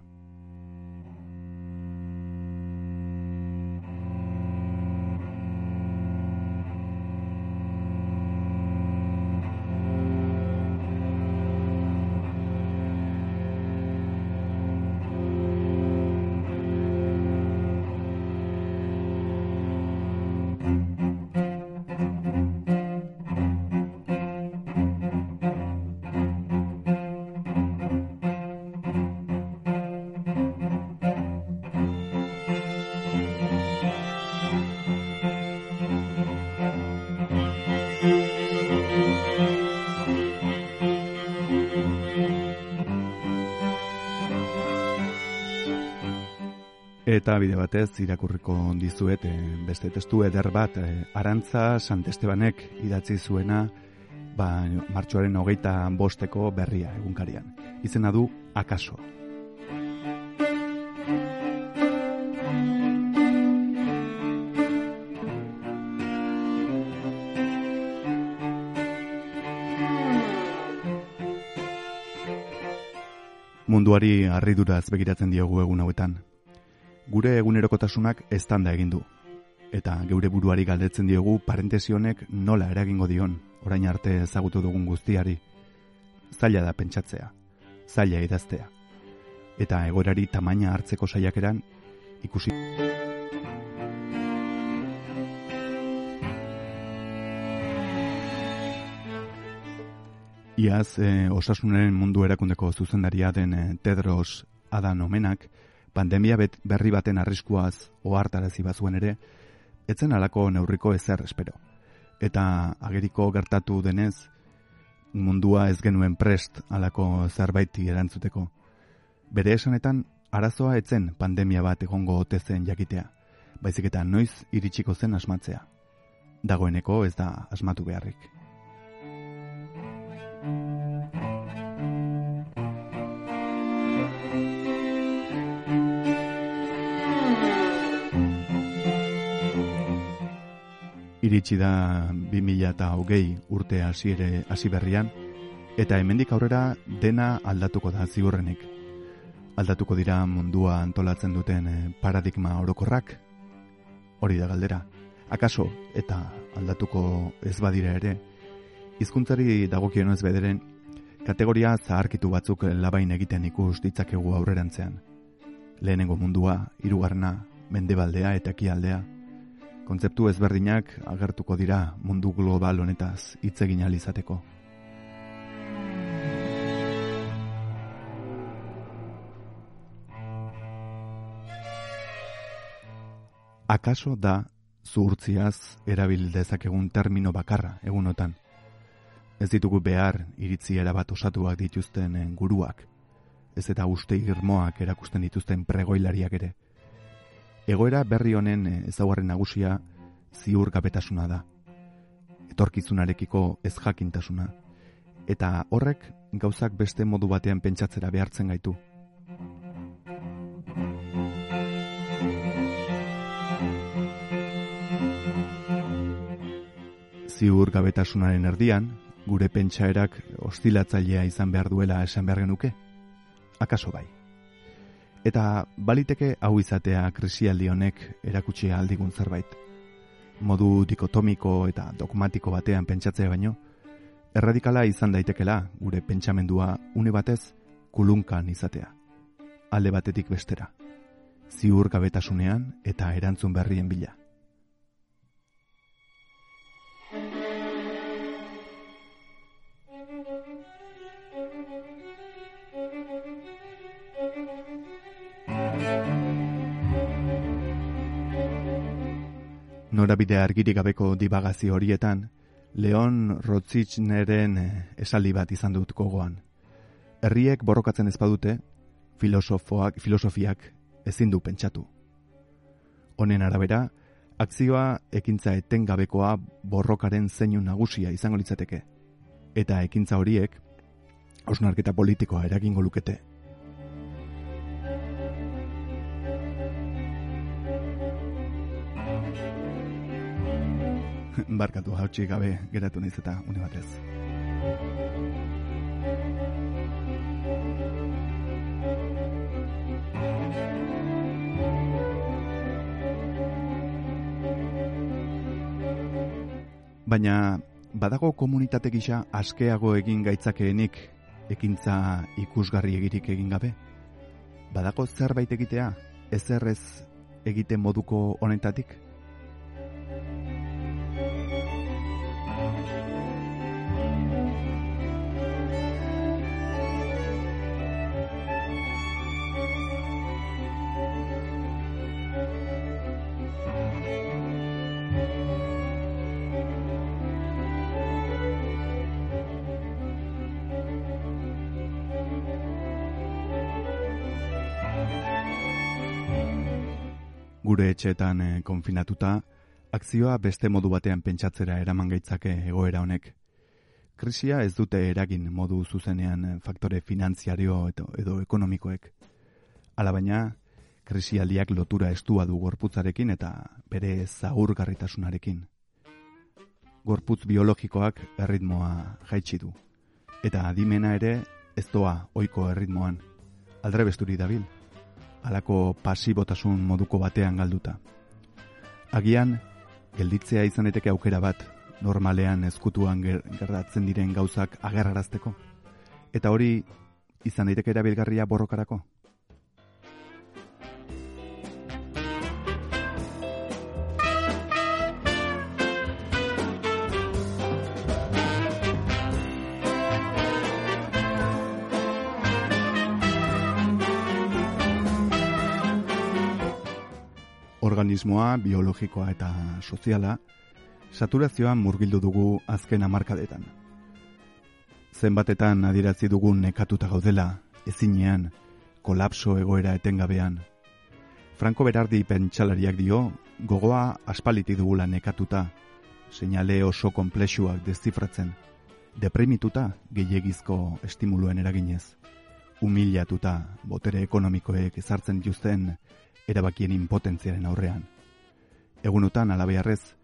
Eta bide batez irakurriko dizuet e, beste testu eder bat e, Arantza Santestebanek idatzi zuena ba, martxoaren hogeita bosteko berria egunkarian. Izena du Akaso. Munduari harriduraz begiratzen diogu egun hauetan gure egunerokotasunak eztanda egin du. Eta geure buruari galdetzen diogu parentesi honek nola eragingo dion, orain arte ezagutu dugun guztiari. Zaila da pentsatzea, zaila idaztea. Eta egorari tamaina hartzeko saiakeran ikusi. Iaz, e, osasunaren mundu erakundeko zuzendaria den e, Tedros Adanomenak, pandemia bet berri baten arriskuaz ohartarazi bazuen ere, etzen alako neurriko ezer espero. Eta ageriko gertatu denez, mundua ez genuen prest alako zerbaiti erantzuteko. Bere esanetan, arazoa etzen pandemia bat egongo otezen jakitea, baizik eta noiz iritsiko zen asmatzea. Dagoeneko ez da asmatu beharrik. Iritsi da 2008 urte hasiere hasi berrian eta hemendik aurrera dena aldatuko da ziurrenik. Aldatuko dira mundua antolatzen duten eh, paradigma orokorrak. Hori da galdera. Akaso eta aldatuko ez badira ere hizkuntzari dagokien ez bederen kategoria zaharkitu batzuk labain egiten ikus ditzakegu aurrerantzean. Lehenengo mundua, hirugarrena, mendebaldea eta ekialdea, kontzeptu ezberdinak agertuko dira mundu global honetaz hitz egin izateko. Akaso da zuhurtziaz erabil dezakegun termino bakarra egunotan. Ez ditugu behar iritzi erabat osatuak dituzten guruak, ez eta uste irmoak erakusten dituzten pregoilariak ere egoera berri honen eh, ezaugarri nagusia ziur gabetasuna da. Etorkizunarekiko ez jakintasuna. Eta horrek gauzak beste modu batean pentsatzera behartzen gaitu. Ziur gabetasunaren erdian, gure pentsaerak ostilatzailea izan behar duela esan behar genuke? Akaso bai? Eta baliteke hau izatea krisialdi honek erakutsi aldigun zerbait. Modu dikotomiko eta dogmatiko batean pentsatzea baino, erradikala izan daitekela gure pentsamendua une batez kulunkan izatea. Alde batetik bestera. Ziur gabetasunean eta erantzun berrien bila. Norabide argirik gabeko dibagazio horietan, Leon Rotzitzneren esaldi bat izan dut gogoan. Herriek borrokatzen ezpadute, filosofoak, filosofiak ezin du pentsatu. Honen arabera, akzioa ekintza etengabekoa borrokaren zeinu nagusia izango litzateke. Eta ekintza horiek, osnarketa politikoa eragingo lukete. Barkatu hautsi gabe geratu naiz eta une batez. Baina badago komunitate gisa askeago egin gaitzakeenik ekintza ikusgarri egirik egin gabe. Badago zerbait egitea ezerrez egite moduko honetatik. Etxeetan e, konfinatuta, akzioa beste modu batean pentsatzera eraman gaitzake egoera honek. Krisia ez dute eragin modu zuzenean eh, faktore finantziario edo, edo ekonomikoek. Alabaina, krisialdiak lotura estua du gorputzarekin eta bere zaurgarritasunarekin. Gorputz biologikoak erritmoa jaitsi du. Eta adimena ere ez doa oiko erritmoan. Aldre besturi dabil alako pasibotasun moduko batean galduta. Agian, gelditzea izan eteke aukera bat, normalean ezkutuan gertatzen diren gauzak agerrarazteko. Eta hori, izan daiteke erabilgarria borrokarako. Organismoa, biologikoa eta soziala, saturazioa murgildu dugu azken amarkadetan. Zenbatetan adierazi dugun nekatuta gaudela, ezinean, kolapso egoera etengabean. Franco Berardi pentsalariak dio, gogoa aspaliti dugula nekatuta, seinale oso konplexuak dezifratzen, deprimituta gehiagizko estimuluen eraginez, humilatuta botere ekonomikoek ezartzen dituzten erabakien impotentziaren aurrean. Egunotan alabearrez,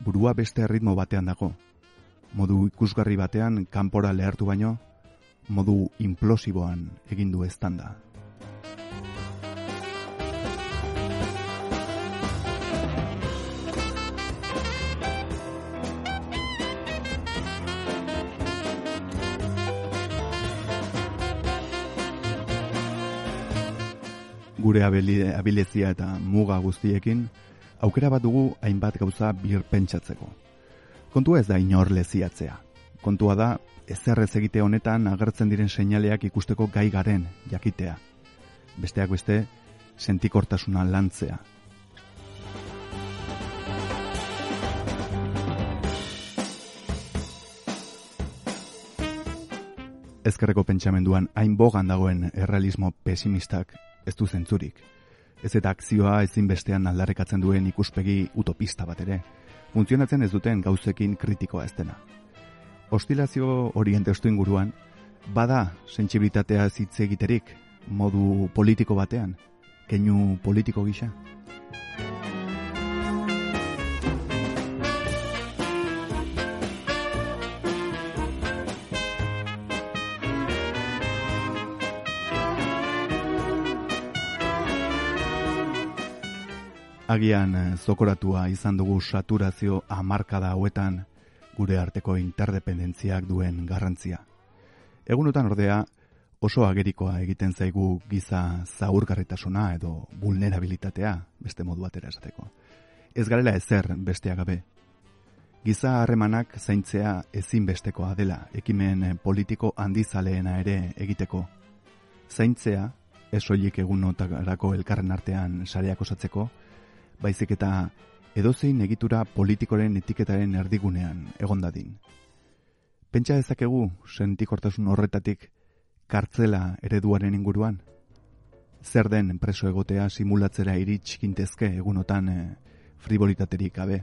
burua beste ritmo batean dago. Modu ikusgarri batean kanpora lehartu baino, modu implosiboan egindu estanda. Gure abilezia eta muga guztiekin, aukera bat dugu hainbat gauza bir pentsatzeko. Kontua ez da inor leziatzea. Kontua da, ezerrez egite honetan agertzen diren seinaleak ikusteko gai garen jakitea. Besteak beste, sentikortasuna lantzea. Ezkerreko pentsamenduan hain bogan dagoen errealismo pesimistak ez du zentzurik. Ez eta akzioa ezinbestean aldarrekatzen duen ikuspegi utopista bat ere. Funtzionatzen ez duten gauzekin kritikoa ez dena. Ostilazio oriente ostu inguruan, bada sentsibilitatea zitze egiterik modu politiko batean, keinu politiko gisa. Agian eh, zokoratua izan dugu saturazio amarkada hauetan gure arteko interdependentziak duen garrantzia. Egunotan ordea oso agerikoa egiten zaigu giza zaurgarritasuna edo vulnerabilitatea beste modu batera esateko. Ez garela ezer besteak gabe. Giza harremanak zaintzea ezinbestekoa dela ekimen politiko handizaleena ere egiteko. Zaintzea, ez soilik egunotarako elkarren artean sareak osatzeko, baizik eta edozein egitura politikoren etiketaren erdigunean egon dadin. Pentsa dezakegu sentikortasun horretatik kartzela ereduaren inguruan? Zer den preso egotea simulatzera iritsskintezke egunotan e, frivolitaterik gabe?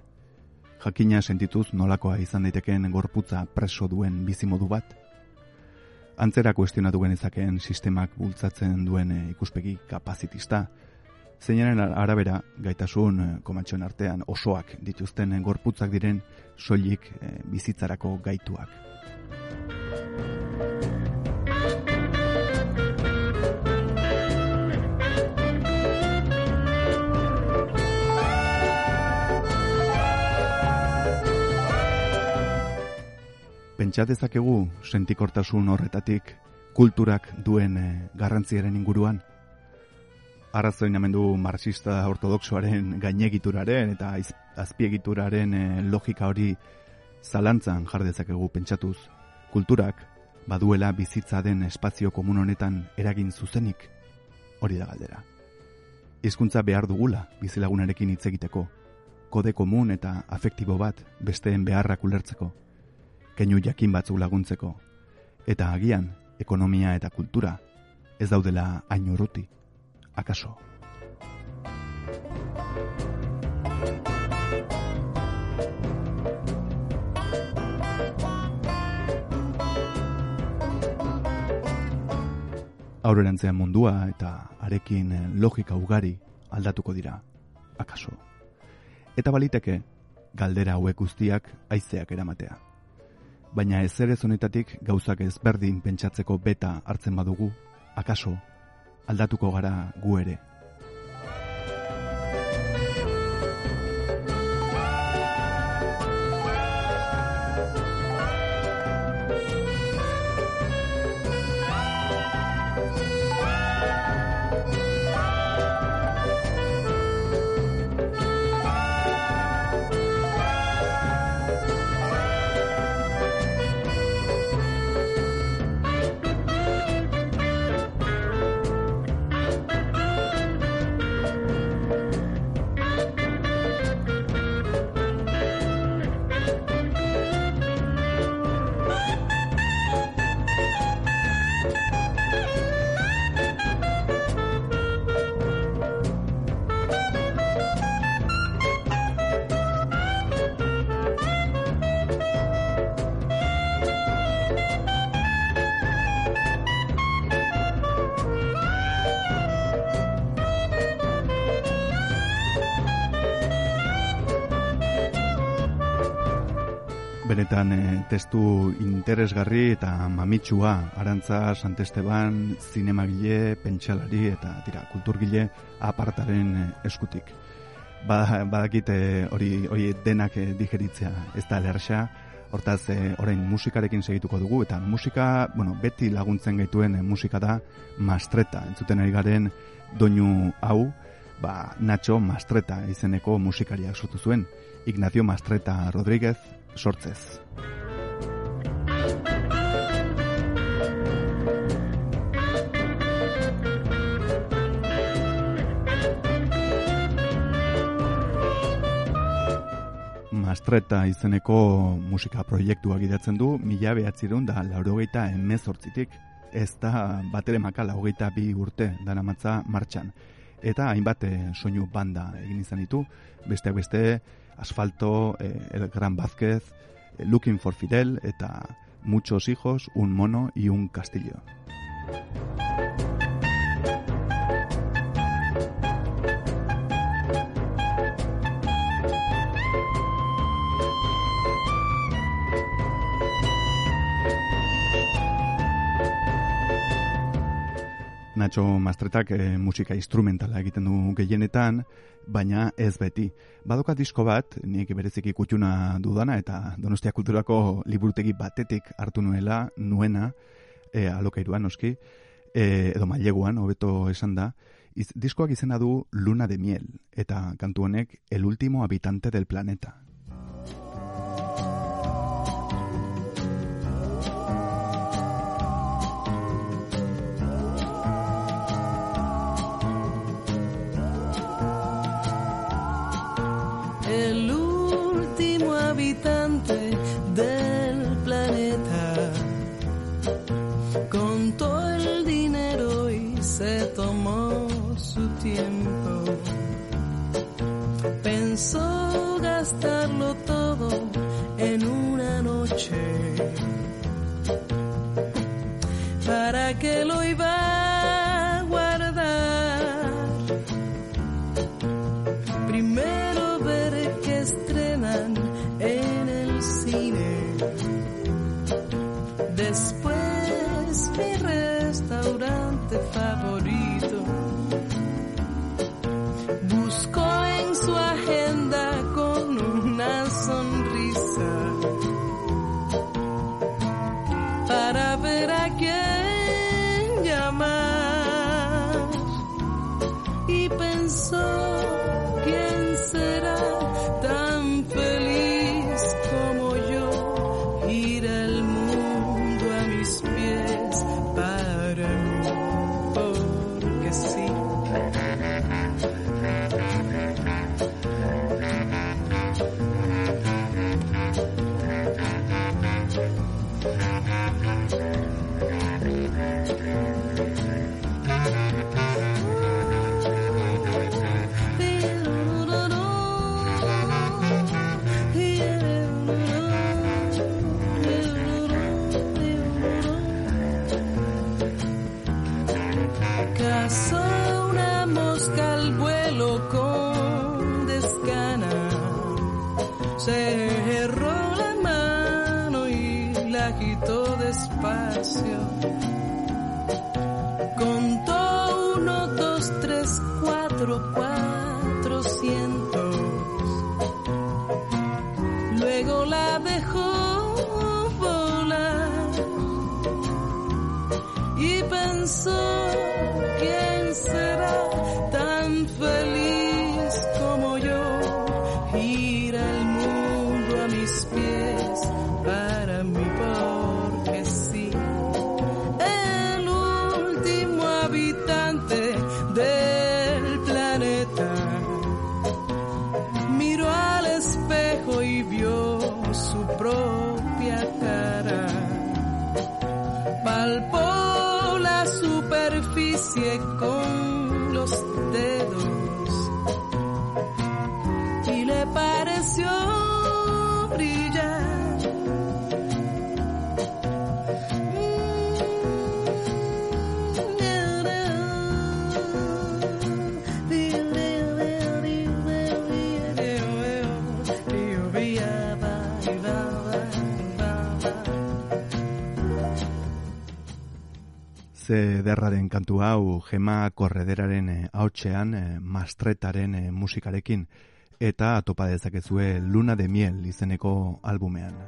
Jakina sentituz nolakoa izan daitekeen gorputza preso duen bizimodu bat? Antzera kuestionatu genezakeen sistemak bultzatzen duen e, ikuspegi kapazitista, zeinaren arabera gaitasun e, komatxoen artean osoak dituzten gorputzak diren soilik bizitzarako gaituak. pentsa dezakegu sentikortasun horretatik kulturak duen garrantziaren inguruan? Arrazoin amendu marxista ortodoxoaren gainegituraren eta azpiegituraren e, logika hori zalantzan jar dezakegu pentsatuz. Kulturak baduela bizitza den espazio komun honetan eragin zuzenik hori da galdera. Hizkuntza behar dugula bizilagunarekin hitz egiteko, kode komun eta afektibo bat besteen beharrak ulertzeko keinu jakin batzuk laguntzeko. Eta agian, ekonomia eta kultura, ez daudela hain urruti, akaso. Aurrerantzean mundua eta arekin logika ugari aldatuko dira, akaso. Eta baliteke, galdera hauek guztiak aizeak eramatea baina ez ere zonetatik gauzak ezberdin pentsatzeko beta hartzen badugu, akaso, aldatuko gara gu ere. Testu interesgarri eta mamitsua arantza Santesteban zinemagile, pentsalari eta tira, kulturgile apartaren eh, eskutik. Ba, badakite hori hori denak e, digeritzea ez da lerxa, hortaz e, orain musikarekin segituko dugu eta musika, bueno, beti laguntzen gaituen musika da mastreta, entzuten ari garen doinu hau, ba, Nacho Mastreta izeneko musikariak sortu zuen. Ignacio Mastreta Rodríguez sortzez. Mastreta izeneko musika proiektua gidatzen du, mila behatzirun da laurogeita emezortzitik, ez da bat ere makala hogeita bi urte dana matza martxan. Eta hainbat eh, soinu banda egin izan ditu, besteak beste Asfalto, eh, El Gran Vázquez, eh, Looking for Fidel eta Muchos hijos, un mono y un castillo. Nacho Mastretak e, musika instrumentala egiten du gehienetan, baina ez beti. Badoka disko bat, nik bereziki kutxuna dudana, eta Donostia Kulturako liburutegi batetik hartu nuela, nuena, e, alokairuan, oski, e, edo maileguan, hobeto esan da, iz, diskoak izena du Luna de Miel, eta kantu honek El último habitante del planeta. Cerró la mano y la agitó despacio. Contó uno, dos, tres, cuatro, cuatrocientos. Ze derraren kantu hau Gema Korrederaren eh, hautsean eh, Mastretaren eh, musikarekin eta topa dezakezue Luna de Miel izeneko albumean.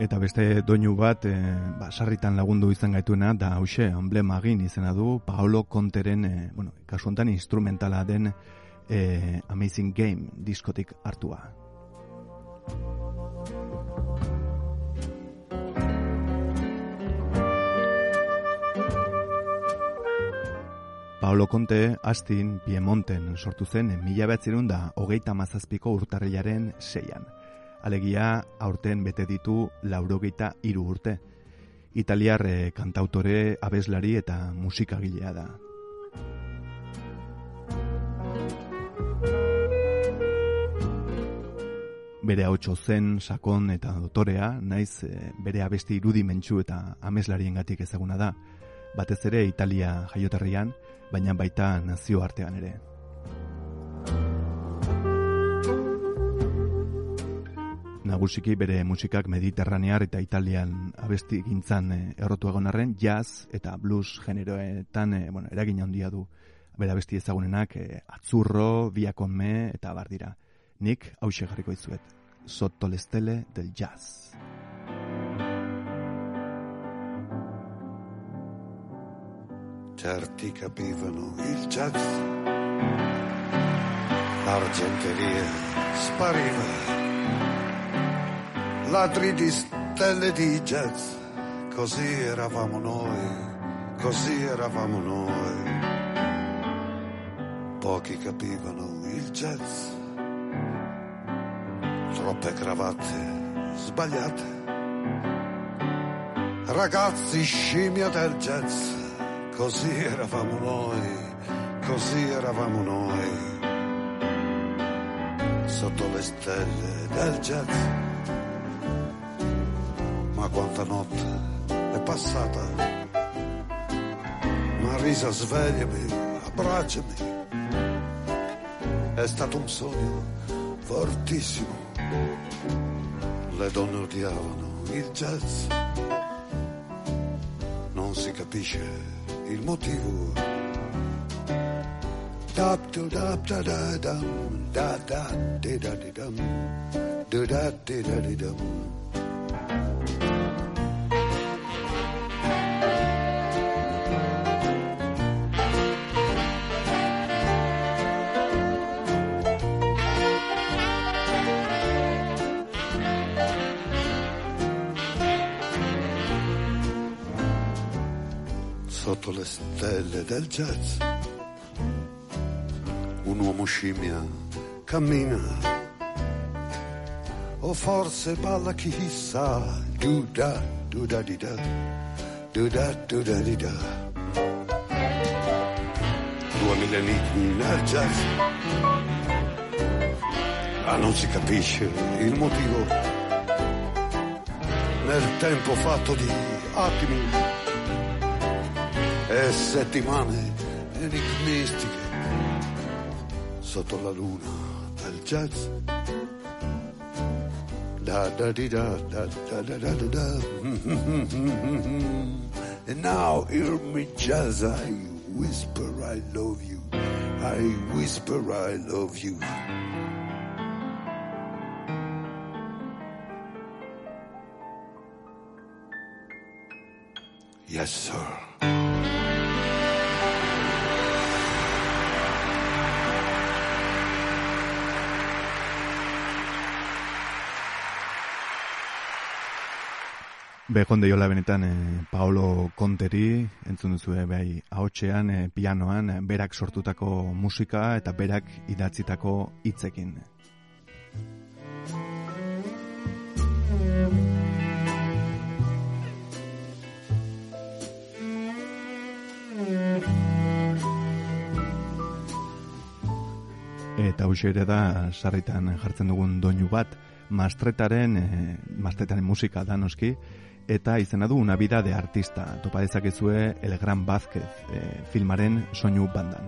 Eta beste doinu bat, e, ba, sarritan lagundu izan gaituena, da hause, emblema egin izena du, Paolo Conteren, e, bueno, kasu honetan instrumentala den e, Amazing Game diskotik hartua. Paolo Conte, Astin, Piemonten sortu zen mila behatzerun da hogeita mazazpiko urtarrilaren seian. Alegia aurten bete ditu laurogeita hiru urte. Italiar eh, kantautore, abeslari eta musikagilea da. Bere hautso zen, sakon eta dotorea, naiz eh, bere abesti irudimentsu eta ameslariengatik ezaguna da, batez ere Italia jaioterrian, baina baita nazioartean ere. Nagusiki bere musikak mediterranear eta italian abesti gintzan e, errotu egon arren, jazz eta blues generoetan e, bueno, eragin handia du. Bere abesti ezagunenak e, atzurro, biakon me eta bar dira. Nik hause jarriko izuet. Sotto le del jazz. Certi capivano il jazz, l'argenteria spariva, ladri di stelle di jazz, così eravamo noi, così eravamo noi. Pochi capivano il jazz, troppe cravatte sbagliate. Ragazzi scimmia del jazz, così eravamo noi, così eravamo noi. Sotto le stelle del jazz. Quanta notte è passata. Marisa svegliami, abbracciami. È stato un sogno fortissimo. Le donne odiavano il jazz. Non si capisce il motivo. Dap da da dum da da di da di dum du da di da del jazz. Un uomo scimmia cammina. O forse balla chissà. Du da du da di da du da du da di da due millenni nel jazz. Ma non si capisce il motivo. Nel tempo fatto di attimi e settimane enigmistiche sotto la luna del jazz. Da da di da da da da da da da. And now hear me jazz, I whisper I love you. I whisper I love you. Yes, sir. Begonde jola benetan e, Paolo Conteri, entzun duzu bai ahotsean, e, pianoan, e, berak sortutako musika eta berak idatzitako hitzekin. Eta hauxe ere da sarritan jartzen dugun doinu bat, mastretaren, e, mastretaren musika da noski, eta izena du una vida de artista. Topa dezakezue El Gran Vázquez e, filmaren soinu bandan.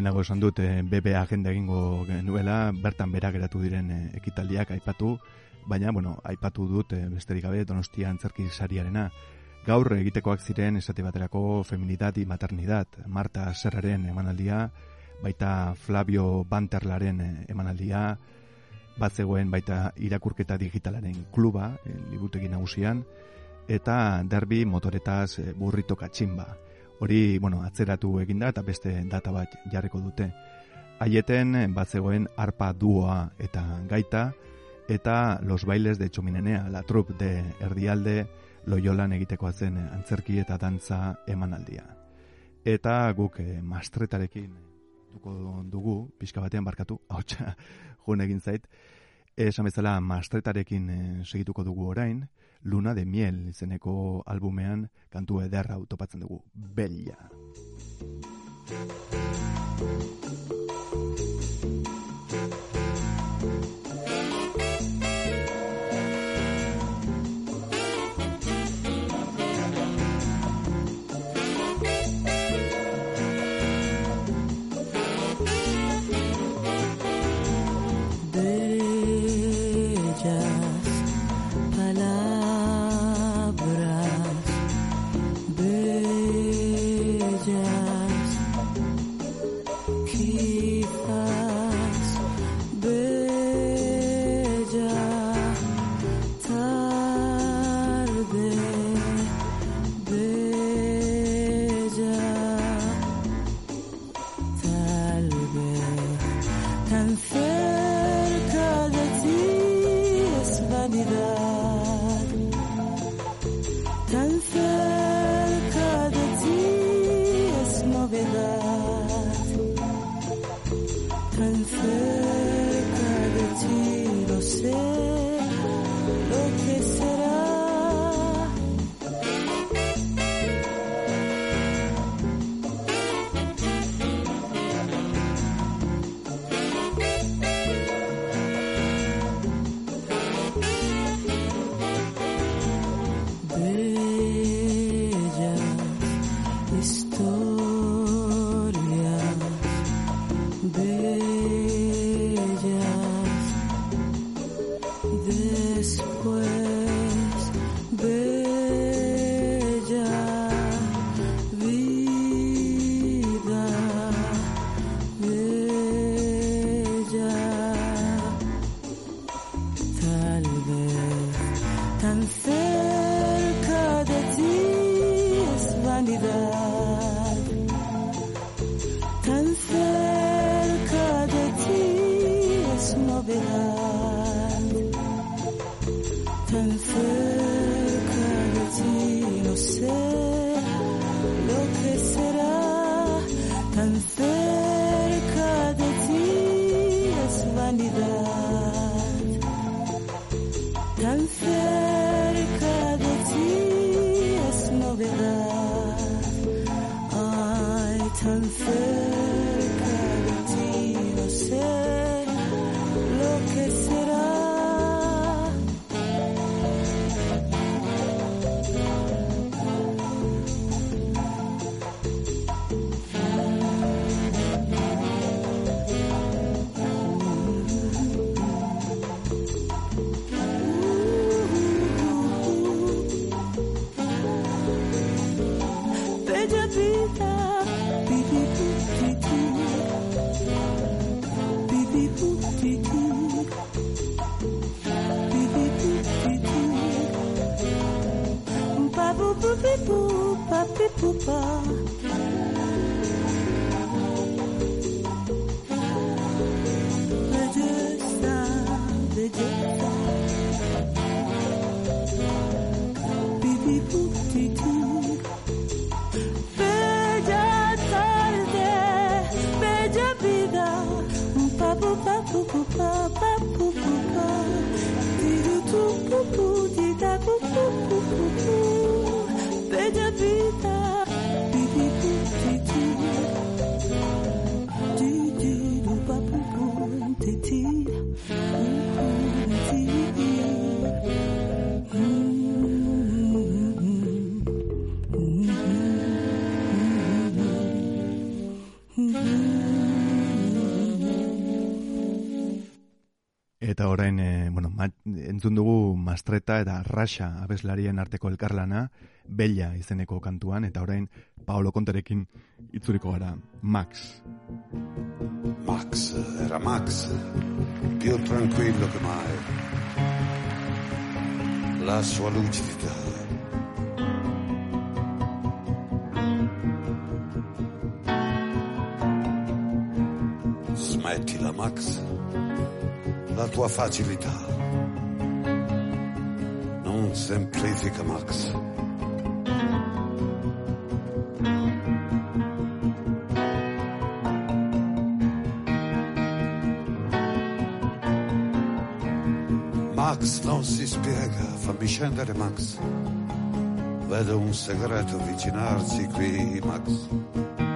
Lehenago esan dut e, BB agenda egingo genuela, bertan bera geratu diren e, ekitaldiak aipatu, baina, bueno, aipatu dut e, besterik gabe donostia antzerki sariarena. Gaur egitekoak ziren esate baterako feminidad y maternidad, Marta Serraren emanaldia, baita Flavio Banterlaren emanaldia, bat zegoen baita irakurketa digitalaren kluba, e, libutegi nagusian, eta derbi motoretaz burrito katxinba. Hori, bueno, atzeratu eginda eta beste data bat jarriko dute. Haieten bat zegoen arpa duoa eta gaita, eta los bailes de txominenea, la trup de erdialde, loiolan egitekoa zen antzerki eta dantza emanaldia. Eta guk eh, mastretarekin duko dugu, pixka batean barkatu, hau jun egin zait, esan bezala mastretarekin eh, segituko dugu orain, Luna de Miel izeneko albumean kantu ederra autopatzen dugu, Bella. Pu, bella vida, Eta orain, e, bueno, ma, entzun dugu Mastreta eta Rasha abeslarien arteko elkarlana, Bella izeneko kantuan, eta orain Paolo Konterekin itzuriko gara, Max. Max era Max, più tranquillo che mai. La sua lucidità. Smettila, Max. La tua facilità. Non semplifica, Max. Max non si spiega, fammi scendere Max. Vedo un segreto avvicinarsi qui, Max.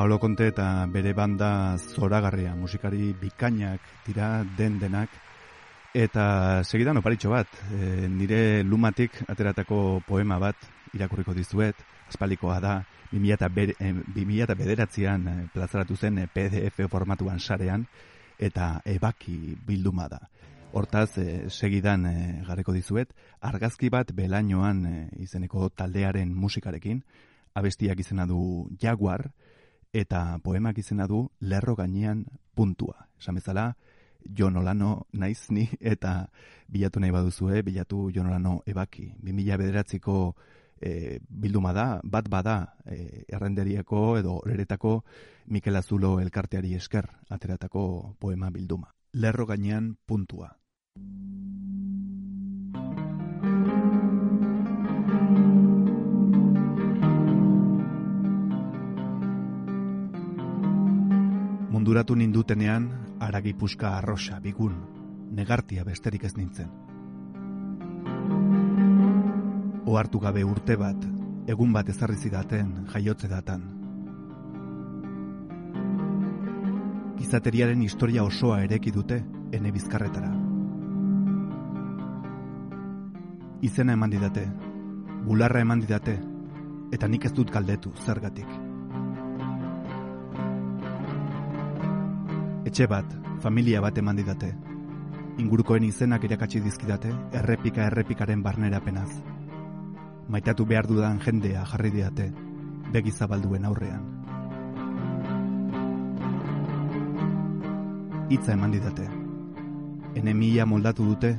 Paolo Conte eta bere banda zoragarria musikari bikainak dira den denak eta segidan oparitxo bat e, nire lumatik ateratako poema bat irakurriko dizuet aspalikoa da 2000 bederatzean eh, plazaratu zen eh, PDF formatuan sarean eta ebaki bilduma da. Hortaz, e, segidan e, garreko dizuet, argazki bat belainoan e, izeneko taldearen musikarekin, abestiak izena du Jaguar, eta poemak izena du lerro gainean puntua. Esan bezala, Jon Olano naiz ni eta bilatu nahi baduzue, bilatu Jon Olano ebaki. 2000 bederatziko e, bilduma da, bat bada e, errenderiako edo eretako Mikel Azulo elkarteari esker ateratako poema bilduma. Lerro gainean puntua. Munduratu nindutenean, aragi puska arroxa, bigun, negartia besterik ez nintzen. Oartu gabe urte bat, egun bat ezarri zidaten jaiotze datan. Gizateriaren historia osoa ereki dute ene bizkarretara. Izena eman didate, bularra eman didate, eta nik ez dut galdetu zergatik. Etxe bat, familia bat eman didate. Ingurukoen izenak irakatsi dizkidate, errepika errepikaren barnera penaz. Maitatu behar dudan jendea jarri diate, begi zabalduen aurrean. Hitza eman didate. Enemia moldatu dute,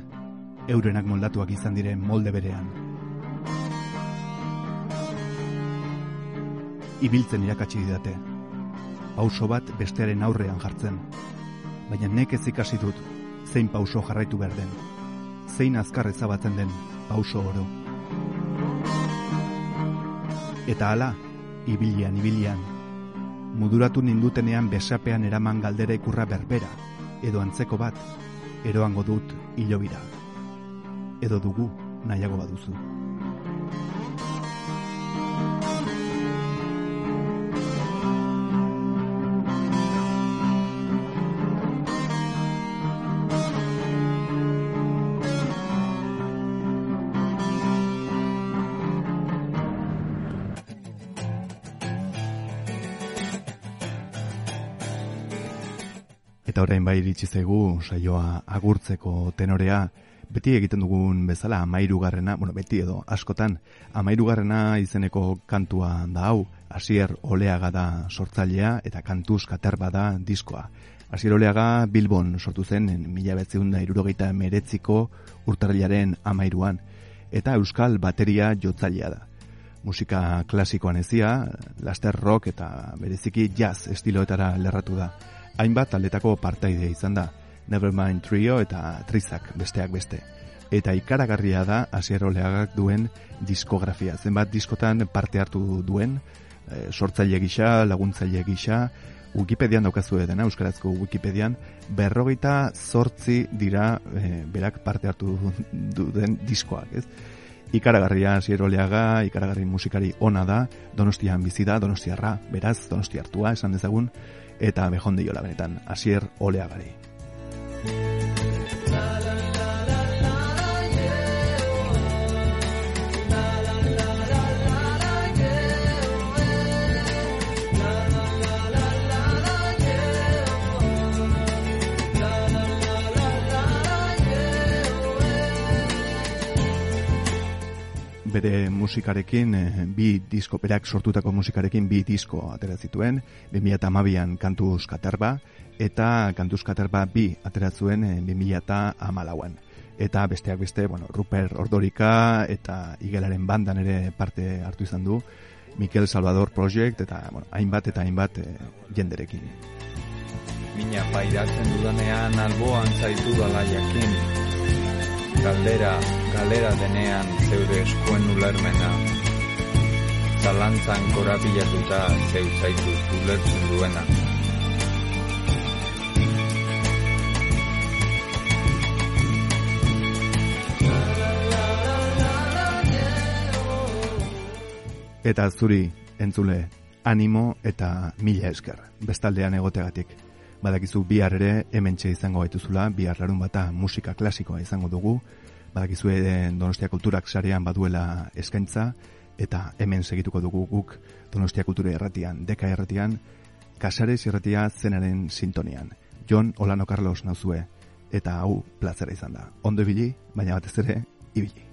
eurenak moldatuak izan diren molde berean. Ibiltzen irakatsi didate, pauso bat bestearen aurrean jartzen. Baina nek ez ikasi dut, zein pauso jarraitu behar den. Zein azkar ezabatzen den pauso oro. Eta hala, ibilian, ibilian, muduratu nindutenean besapean eraman galdera ikurra berbera, edo antzeko bat, eroango dut hilobira. Edo dugu nahiago baduzu. Orain bai iritsi zaigu saioa agurtzeko tenorea, beti egiten dugun bezala amairugarrena, bueno, beti edo askotan, amairugarrena izeneko kantua da hau, Asier Oleaga da sortzailea eta kantuz katerba da diskoa. Asier Oleaga Bilbon sortu zen en mila betzeunda irurogeita meretziko urtarrilaren amairuan, eta euskal bateria jotzailea da. Musika klasikoan ezia, laster rock eta bereziki jazz estiloetara lerratu da hainbat taldetako partaide izan da, Nevermind Trio eta Trizak besteak beste. Eta ikaragarria da Asier Oleagak duen diskografia. Zenbat diskotan parte hartu duen, e, sortzaile gisa, laguntzaile gisa, Wikipedian daukazu edena, Euskarazko Wikipedian, berrogeita zortzi dira e, berak parte hartu duen diskoak, ez? Ikaragarria Asier Oleaga, ikaragarri musikari ona da, donostian bizi da, donostiarra, beraz, donosti hartua, esan dezagun, eta behon diola benetan, asier oleagari. Bere musikarekin, e, bi disko, berak sortutako musikarekin bi disko atera zituen, 2008an kantuz katerba, eta kantuz katerba bi ateratzuen e, 2008an. Eta besteak beste, bueno, Ruper Ordorika eta Igelaren bandan ere parte hartu izan du, Mikel Salvador Project eta bueno, hainbat eta hainbat e, jenderekin. Mina pairatzen dudanean alboan zaitu dala jakin, galdera, galera denean zeure eskuen ulermena. Zalantzan korapilatuta zeu zaitu ulertzen duena. Eta zuri, entzule, animo eta mila esker, bestaldean egoteagatik. Badakizu bihar ere hementxe izango gaituzula, bihar larun bata musika klasikoa izango dugu, badakizu ere Donostia Kulturak sarean baduela eskaintza, eta hemen segituko dugu guk Donostia Kultura erratian, deka erratian, kasarez erratia zenaren sintonian. Jon Olano Carlos nauzue, eta hau plazera izan da. Ondo ibili, baina batez ere, ibili.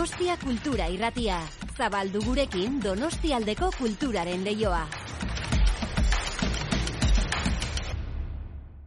Donostia Kultura Irratia. Zabaldu gurekin Donostialdeko kulturaren leioa.